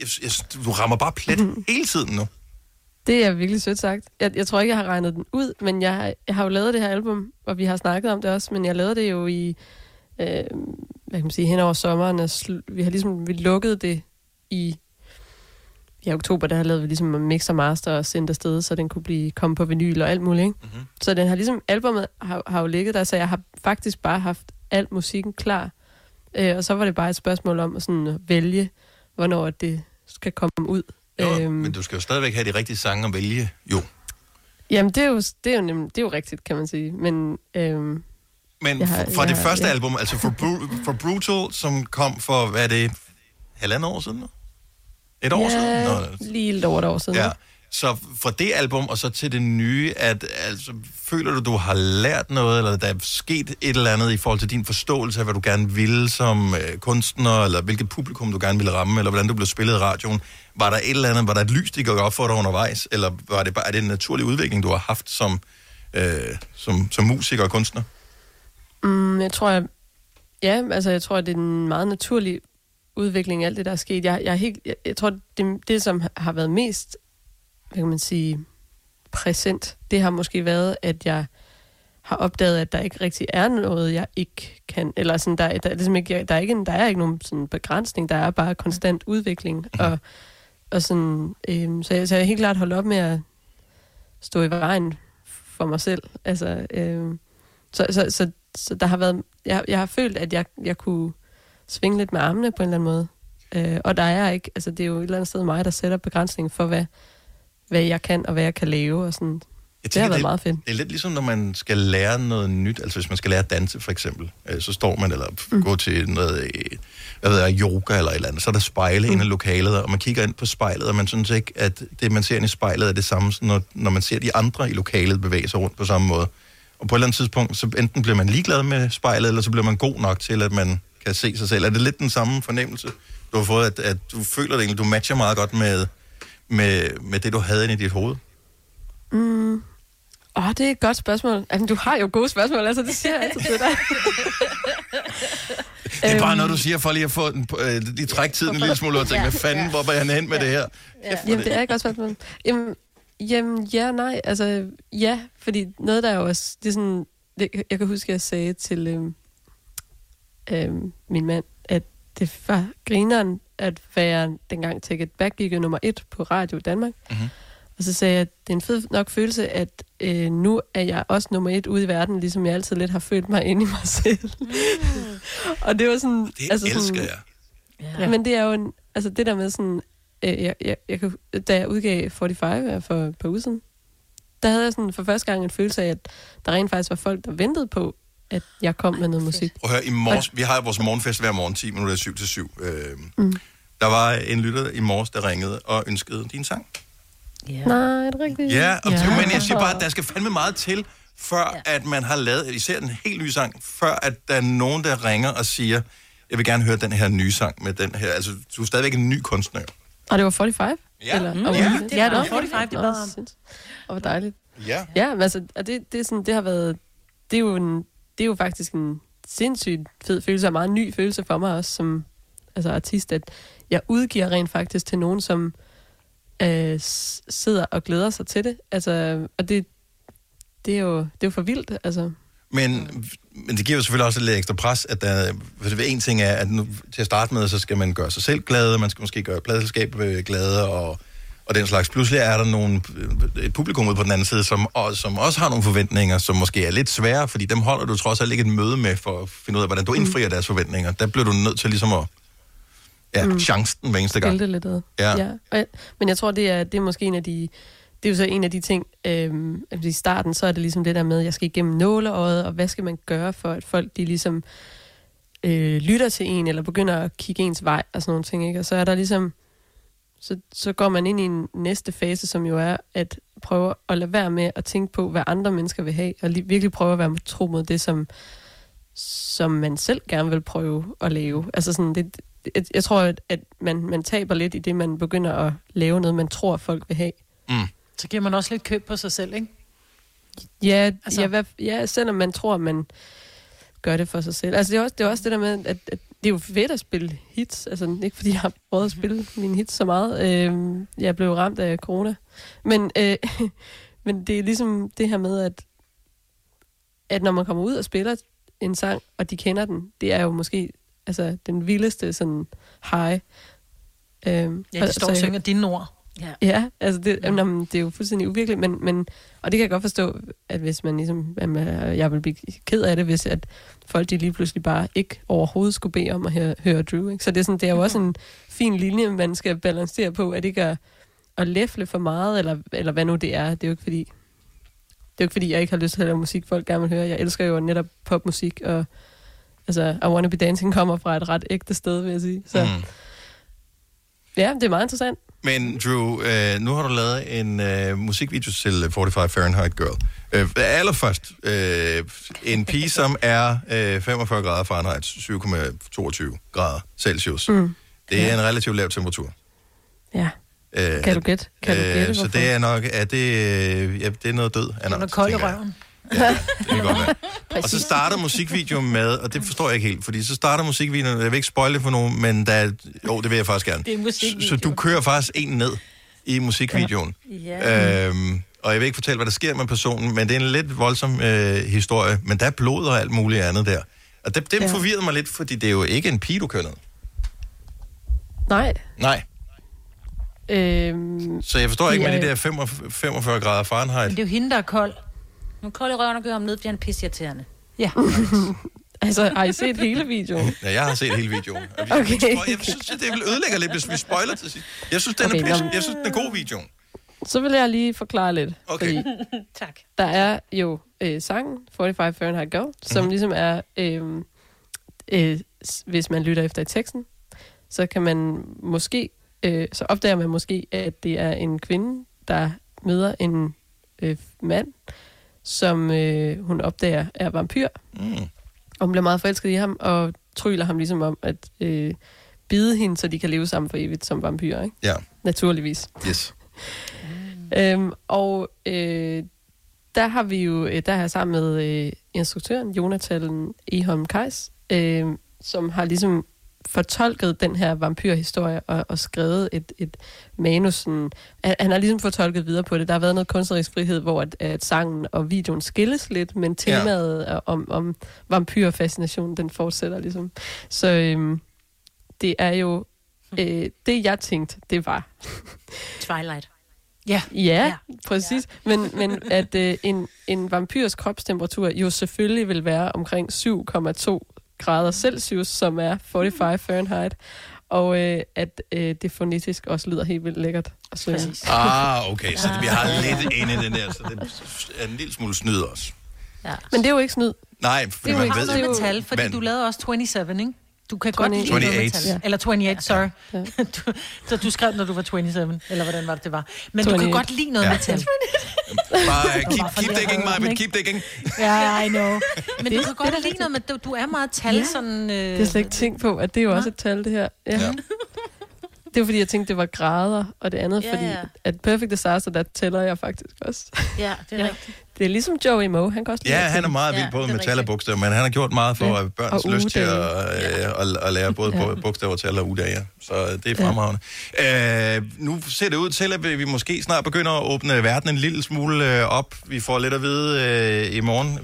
jeg, jeg, du rammer bare plet hele tiden nu. Det er virkelig sødt sagt. Jeg, jeg tror ikke, jeg har regnet den ud, men jeg, jeg har jo lavet det her album, og vi har snakket om det også, men jeg lavede det jo i, øh, hvad kan man sige, hen over sommeren. Og sl- vi har ligesom, vi lukket det i, i oktober, der lavet vi ligesom mix og master og sendt afsted, så den kunne blive komme på vinyl og alt muligt. Ikke? Mm-hmm. Så den har ligesom, albumet har, har jo ligget der, så jeg har faktisk bare haft al musikken klar. Øh, og så var det bare et spørgsmål om at, sådan, vælge, hvornår det skal komme ud. Jo, øhm. men du skal jo stadigvæk have de rigtige sange at vælge, jo. Jamen, det er jo, det er jo, nem, det er jo rigtigt, kan man sige. Men, øhm, Men har- jeg det har- første ja. album, altså for, Bru- for Brutal, som kom for, hvad er det, halvandet år siden nu? Et år siden? ja, Nå, lige lidt over et år siden. ja. Så fra det album og så til det nye, at altså, føler du, du har lært noget, eller der er sket et eller andet i forhold til din forståelse af, hvad du gerne ville som øh, kunstner, eller hvilket publikum du gerne ville ramme, eller hvordan du blev spillet i radioen. Var der et eller andet, var der et lys, der gik op for dig undervejs, eller var det bare er det en naturlig udvikling, du har haft som, øh, som, som musiker og kunstner? Mm, jeg tror, jeg, ja, altså, jeg tror, det er en meget naturlig udvikling, alt det, der er sket. Jeg, jeg, er helt, jeg, jeg tror, det, det, som har været mest, hvad kan man sige, præsent, det har måske været, at jeg har opdaget, at der ikke rigtig er noget, jeg ikke kan. Eller sådan, der, der, er ligesom ikke, der, er ikke, der er ikke nogen sådan begrænsning, der er bare konstant udvikling. Og, og sådan, øhm, så, jeg, så jeg har helt klart holdt op med at stå i vejen for mig selv. Altså, øhm, så, så, så, så der har været, jeg, jeg har følt, at jeg, jeg kunne svinge lidt med armene på en eller anden måde. Øh, og der er ikke, altså det er jo et eller andet sted mig, der sætter begrænsningen for, hvad, hvad jeg kan og hvad jeg kan lave. Og sådan. det har været meget fedt. Det er lidt ligesom, når man skal lære noget nyt. Altså hvis man skal lære at danse, for eksempel. Øh, Så står man, eller mm. gå til noget, øh, hvad ved jeg, yoga eller et eller andet. Så er der spejle mm. inde i lokalet, og man kigger ind på spejlet, og man synes ikke, at det, man ser inde i spejlet, er det samme, som når, når man ser de andre i lokalet bevæge sig rundt på samme måde. Og på et eller andet tidspunkt, så enten bliver man ligeglad med spejlet, eller så bliver man god nok til, at man kan se sig selv. Er det lidt den samme fornemmelse, du har fået, at, at du føler det egentlig, du matcher meget godt med, med, med det, du havde inde i dit hoved? Mm. Åh, det er et godt spørgsmål. Altså, du har jo gode spørgsmål, altså det siger jeg altid til dig. Det er bare Øhm. noget, du siger for lige at få den, øh, lige trække tiden en lille smule og tænke, hvad fanden, hvor er han hen med det her? Ja. Jamen, det er et godt spørgsmål. Jamen, jamen, ja, nej. Altså, ja, fordi noget, der er jo også... Det er sådan, det, jeg kan huske, at jeg sagde til øhm, øhm, min mand, at det var grineren at være dengang Take It Back gik nummer et på Radio Danmark. Mm-hmm. Og så sagde jeg, at det er en fed nok følelse, at øh, nu er jeg også nummer et ude i verden, ligesom jeg altid lidt har følt mig inde i mig selv. og det var sådan... Det altså elsker sådan, jeg. Ja. Men det er jo en, altså det der med sådan, øh, jeg, jeg, jeg, kan- da jeg udgav 45 her for et par uger siden, der havde jeg sådan for første gang en følelse af, at der rent faktisk var folk, der ventede på, at jeg kom med noget musik. At høre, i morges, vi har vores morgenfest hver morgen, 10 minutter 7 til 7. Øh, Mm. der var en lytter i morges, der ringede og ønskede din sang. Ja. Nej, er det rigtigt? Ja, og ja. men jeg siger bare, at der skal fandme meget til, før ja. at man har lavet, især en helt ny sang, før at der er nogen, der ringer og siger, jeg vil gerne høre den her nye sang med den her. Altså, du er stadigvæk en ny kunstner. Og det var 45? Ja. Eller, Mm. og Ja. var Ja, det var Nå, 45, det var-. Og hvor dejligt. Ja. Ja, men altså, og det, det, er sådan, det har været, det er jo, en, det er jo faktisk en sindssygt fed følelse, og en meget ny følelse for mig også som altså artist, at jeg udgiver rent faktisk til nogen, som øh, sidder og glæder sig til det. Altså, og det, det, er jo, det er jo for vildt, altså. Men, men det giver jo selvfølgelig også lidt ekstra pres, at der, for det en ting er, at nu, til at starte med, så skal man gøre sig selv glad, man skal måske gøre pladselskabet øh, glade, og, og den slags. Pludselig er der nogle, et publikum ude på den anden side, som, og, som også har nogle forventninger, som måske er lidt svære, fordi dem holder du trods alt ikke et møde med, for at finde ud af, hvordan du indfrier deres forventninger. Der bliver du nødt til ligesom at, ja, mm. chancen hver eneste gang. Lidt ad. Ja. ja. Jeg, men jeg tror, det er, det er måske en af de... Det er jo så en af de ting, øhm, at i starten, så er det ligesom det der med, at jeg skal igennem nåleøjet, og hvad skal man gøre for, at folk de ligesom øh, lytter til en, eller begynder at kigge ens vej, og sådan nogle ting, ikke? Og så er der ligesom, så, så går man ind i en næste fase, som jo er at prøve at lade være med at tænke på, hvad andre mennesker vil have, og li- virkelig prøve at være tro mod det, som, som man selv gerne vil prøve at lave. Altså sådan, det, jeg, jeg tror, at, at man, man taber lidt i det, man begynder at lave noget, man tror, folk vil have. Mm. Så giver man også lidt køb på sig selv, ikke? Ja, Altså- altså, ja, hvad, ja, selvom man tror, man gør det for sig selv. Altså, det er også det, er også det der med, at, at det er jo fedt at spille hits. Altså, ikke fordi jeg har prøvet at spille mine hits så meget. Øh, jeg blev ramt af corona. Men, øh, men det er ligesom det her med, at, at når man kommer ud og spiller en sang, og de kender den, det er jo måske altså, den vildeste sådan high. Øh, Ja, de står og synger dine ord. Ja, ja altså det, ja. Jamen, det er jo fuldstændig uvirkeligt, men, men, og det kan jeg godt forstå, at hvis man ligesom, at man, jeg vil blive ked af det, hvis at folk de lige pludselig bare ikke overhovedet skulle bede om at høre, høre Drew. Ikke? Så det er, sådan, det er jo også en fin linje, man skal balancere på, at ikke at, at læfle for meget, eller, eller hvad nu det er. Det er jo ikke fordi, det er jo ikke fordi, jeg ikke har lyst til at lave musik, folk gerne vil høre. Jeg elsker jo netop popmusik, og altså, I Wanna Be Dancing kommer fra et ret ægte sted, vil jeg sige. Så Mm. ja, det er meget interessant. Men Drew, øh, nu har du lavet en øh, musikvideo til 45 Fahrenheit Girl. Øh, allerførst, øh, en pige, som er øh, 45 grader Fahrenheit, 7,22 grader Celsius. Mm. Det er en relativt lav temperatur. Ja. Øh, Kan du gætte? Kan du gætte, så hvorfor? det er nok, er det, øh, ja, det er noget død. Den er kold i røven. Det kan godt være. Og så starter musikvideoen med, og det forstår jeg ikke helt, fordi så starter musikvideoen, jeg vil ikke spoil det for nogen, men der, er- jo, det vil jeg faktisk gerne. Det er musikvideo. Så du kører faktisk en ned i musikvideoen. Ja. Øhm, og jeg vil ikke fortælle, hvad der sker med personen, men det er en lidt voldsom øh, historie. Men der er blod og alt muligt andet der. Og det, det Ja. ja. forvirrede mig lidt, fordi det er jo ikke en pige, du kører ned. Nej. Nej. Øhm, Så jeg forstår ikke Ja. med de der 45, 45 grader Fahrenheit. Det er jo hende, der er kold. Nu kold i røven og gør ham ned, bliver han pisseirriterende. Ja. altså, har I set hele videoen? Ja, jeg har set hele videoen. Vi- Okay. Jeg synes, at det vil ødelægge lidt, hvis vi spoiler til sidst. Jeg synes, den, Okay, er, pis, nå, men- jeg synes, den er god videoen. Så vil jeg lige forklare lidt. Okay. Fordi tak. der er jo øh, sangen 45 Fahrenheit Girl, som Mhm. mm-hmm. ligesom er, øh, øh, hvis man lytter efter i teksten, så kan man måske, øh, så opdager man måske, at det er en kvinde, der møder en øh, mand, som øh, hun opdager er vampyr. Mm. Og hun bliver meget forelsket i ham, og tryller ham ligesom om at øh, bide hende, så de kan leve sammen for evigt som vampyrer, ikke? Ja. Naturligvis. Yes. Øhm, og øh, der har vi jo, øh, der har jeg sammen med øh, instruktøren, Jonathan Eholm Kajs, øh, som har ligesom fortolket den her vampyrhistorie og, og skrevet et, et manus. Sådan, han, han har ligesom fortolket videre på det. Der har været noget kunstnerisk frihed, hvor at, at sangen og videoen skilles lidt, men temaet ja. om, om vampyrfascination, den fortsætter ligesom. Så øh, det er jo, øh, det jeg tænkte, det var, Twilight. Ja. Ja, ja. præcis. Ja. Men, men at øh, en, en vampyrs kropstemperatur jo selvfølgelig vil være omkring 7,2 grader Celsius, som er 45 Fahrenheit. Og øh, at øh, det fonetisk også lyder helt vildt lækkert. at synge. Ah, okay, så vi har lidt inde i den der, så det er en lille smule snyd også. Ja. Men det er jo ikke snyd. Nej, Det fordi er jo man ikke ved noget jo... med tal, fordi men- du lavede også 27, ikke? Du kan godt lide 28. noget med tal. Ja. Eller 28, sorry. Du, så du skrev, når du var 27, eller hvordan var det, det var. Men du kan 28. godt lide noget Ja. med tal. Bare keep, keep digging, Maja, ikke? keep digging. Ja, I know. Men Det- du kan godt lide noget med, du, du er meget tal, Ja. sådan... Øh, Det er slet ikke tænkt på, at det er jo også et tal, det her. Ja. Ja. Det var fordi, jeg tænkte, det var grader, og det andet, Ja, fordi ja. at Perfect Disaster, der tæller jeg faktisk også. Ja, det er rigtigt. Det er ligesom Joey Moe, han kan også Ja, han er meget vild Ja, både det er med tal og bogstaver, men han har gjort meget for Ja. børns Og lyst til at, øh, at, at lære både Ja. bogstaver, tal og ugedage. ja. Så det er fremragende. Øh, nu ser det ud til, at vi vi måske snart begynder at åbne verden en lille smule øh, op. Vi får lidt at vide øh, i morgen.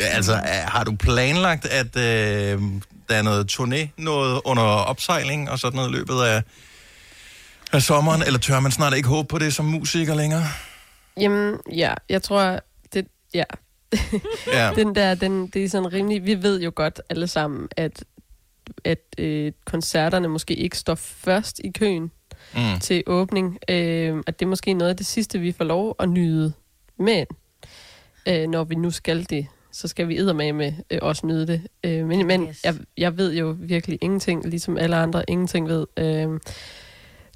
Altså, øh, har du planlagt, at øh, der er noget turné, noget under opsejling og sådan noget i løbet af, af sommeren? Eller tør man snart ikke håbe på det som musiker længere? Jamen, ja, jeg tror, det, ja. Ja. den der, den, det er sådan rimelig, vi ved jo godt alle sammen, at, at øh, koncerterne måske ikke står først i køen Mm. til åbning. Øh, at det er måske noget af det sidste, vi får lov at nyde. Men øh, når vi nu skal det, så skal vi eddermame med øh, også nyde det. Øh, men men Yes. jeg, jeg ved jo virkelig ingenting, ligesom alle andre ingenting ved. Øh,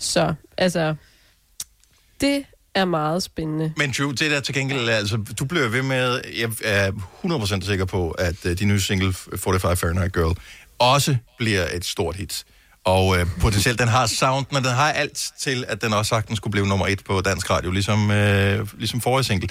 så altså, det er meget spændende. Men Drew, det der til gengæld, altså, du bliver ved med, jeg er 100% sikker på, at uh, din nye single øh, 45 Fahrenheit Girl også bliver et stort hit. Og uh, potentielt, den har sounden, og den har alt til, at den også sagtens skulle blive nummer et på dansk radio, ligesom, uh, ligesom forrige single.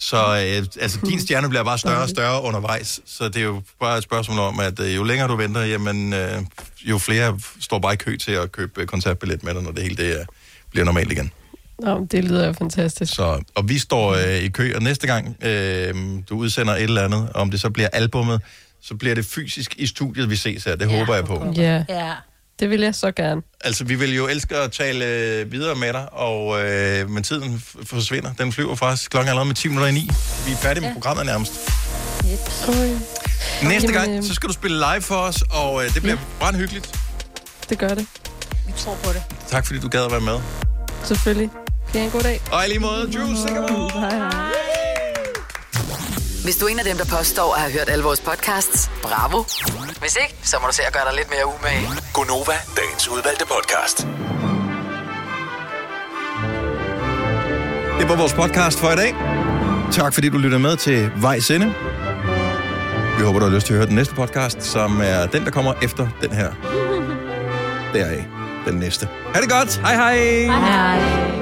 Så uh, altså, din stjerne bliver bare større og større undervejs, så det er jo bare et spørgsmål om, at uh, jo længere du venter, jamen, uh, jo flere står bare i kø til at købe øh, koncertbillet med dig, når det hele det, uh, bliver normalt igen. Nå, det lyder jo fantastisk. Så, og vi står øh, i kø, og næste gang øh, du udsender et eller andet, om det så bliver albummet, så bliver det fysisk i studiet, vi ses her. Det ja, håber jeg på. Ja, Ja. Det vil jeg så gerne. Altså, vi vil jo elske at tale øh, videre med dig, og, øh, men tiden forsvinder. Den flyver faktisk klokken allerede med 10 minutter i 9. Vi er færdige med programmet nærmest. Oj, Næste Jamen, gang, øh, så skal du spille live for os, og øh, det bliver brændt hyggeligt. det gør det. Vi tror på det. Tak fordi du gad at være med. Selvfølgelig. Kan I have en god dag? Og i lige måde, Juice. Hej, hej. Hvis du er en af dem, der påstår at have hørt alle vores podcasts, bravo. Hvis ikke, så må du se at gøre dig lidt mere umage. Gonova, dagens udvalgte podcast. Det var vores podcast for i dag. Tak fordi du lytter med til Vejs Ende. Vi håber, du har lyst til at høre den næste podcast, som er den, der kommer efter den her. Deraf. Den næste. Ha' det godt. Hej hej. Hej hej.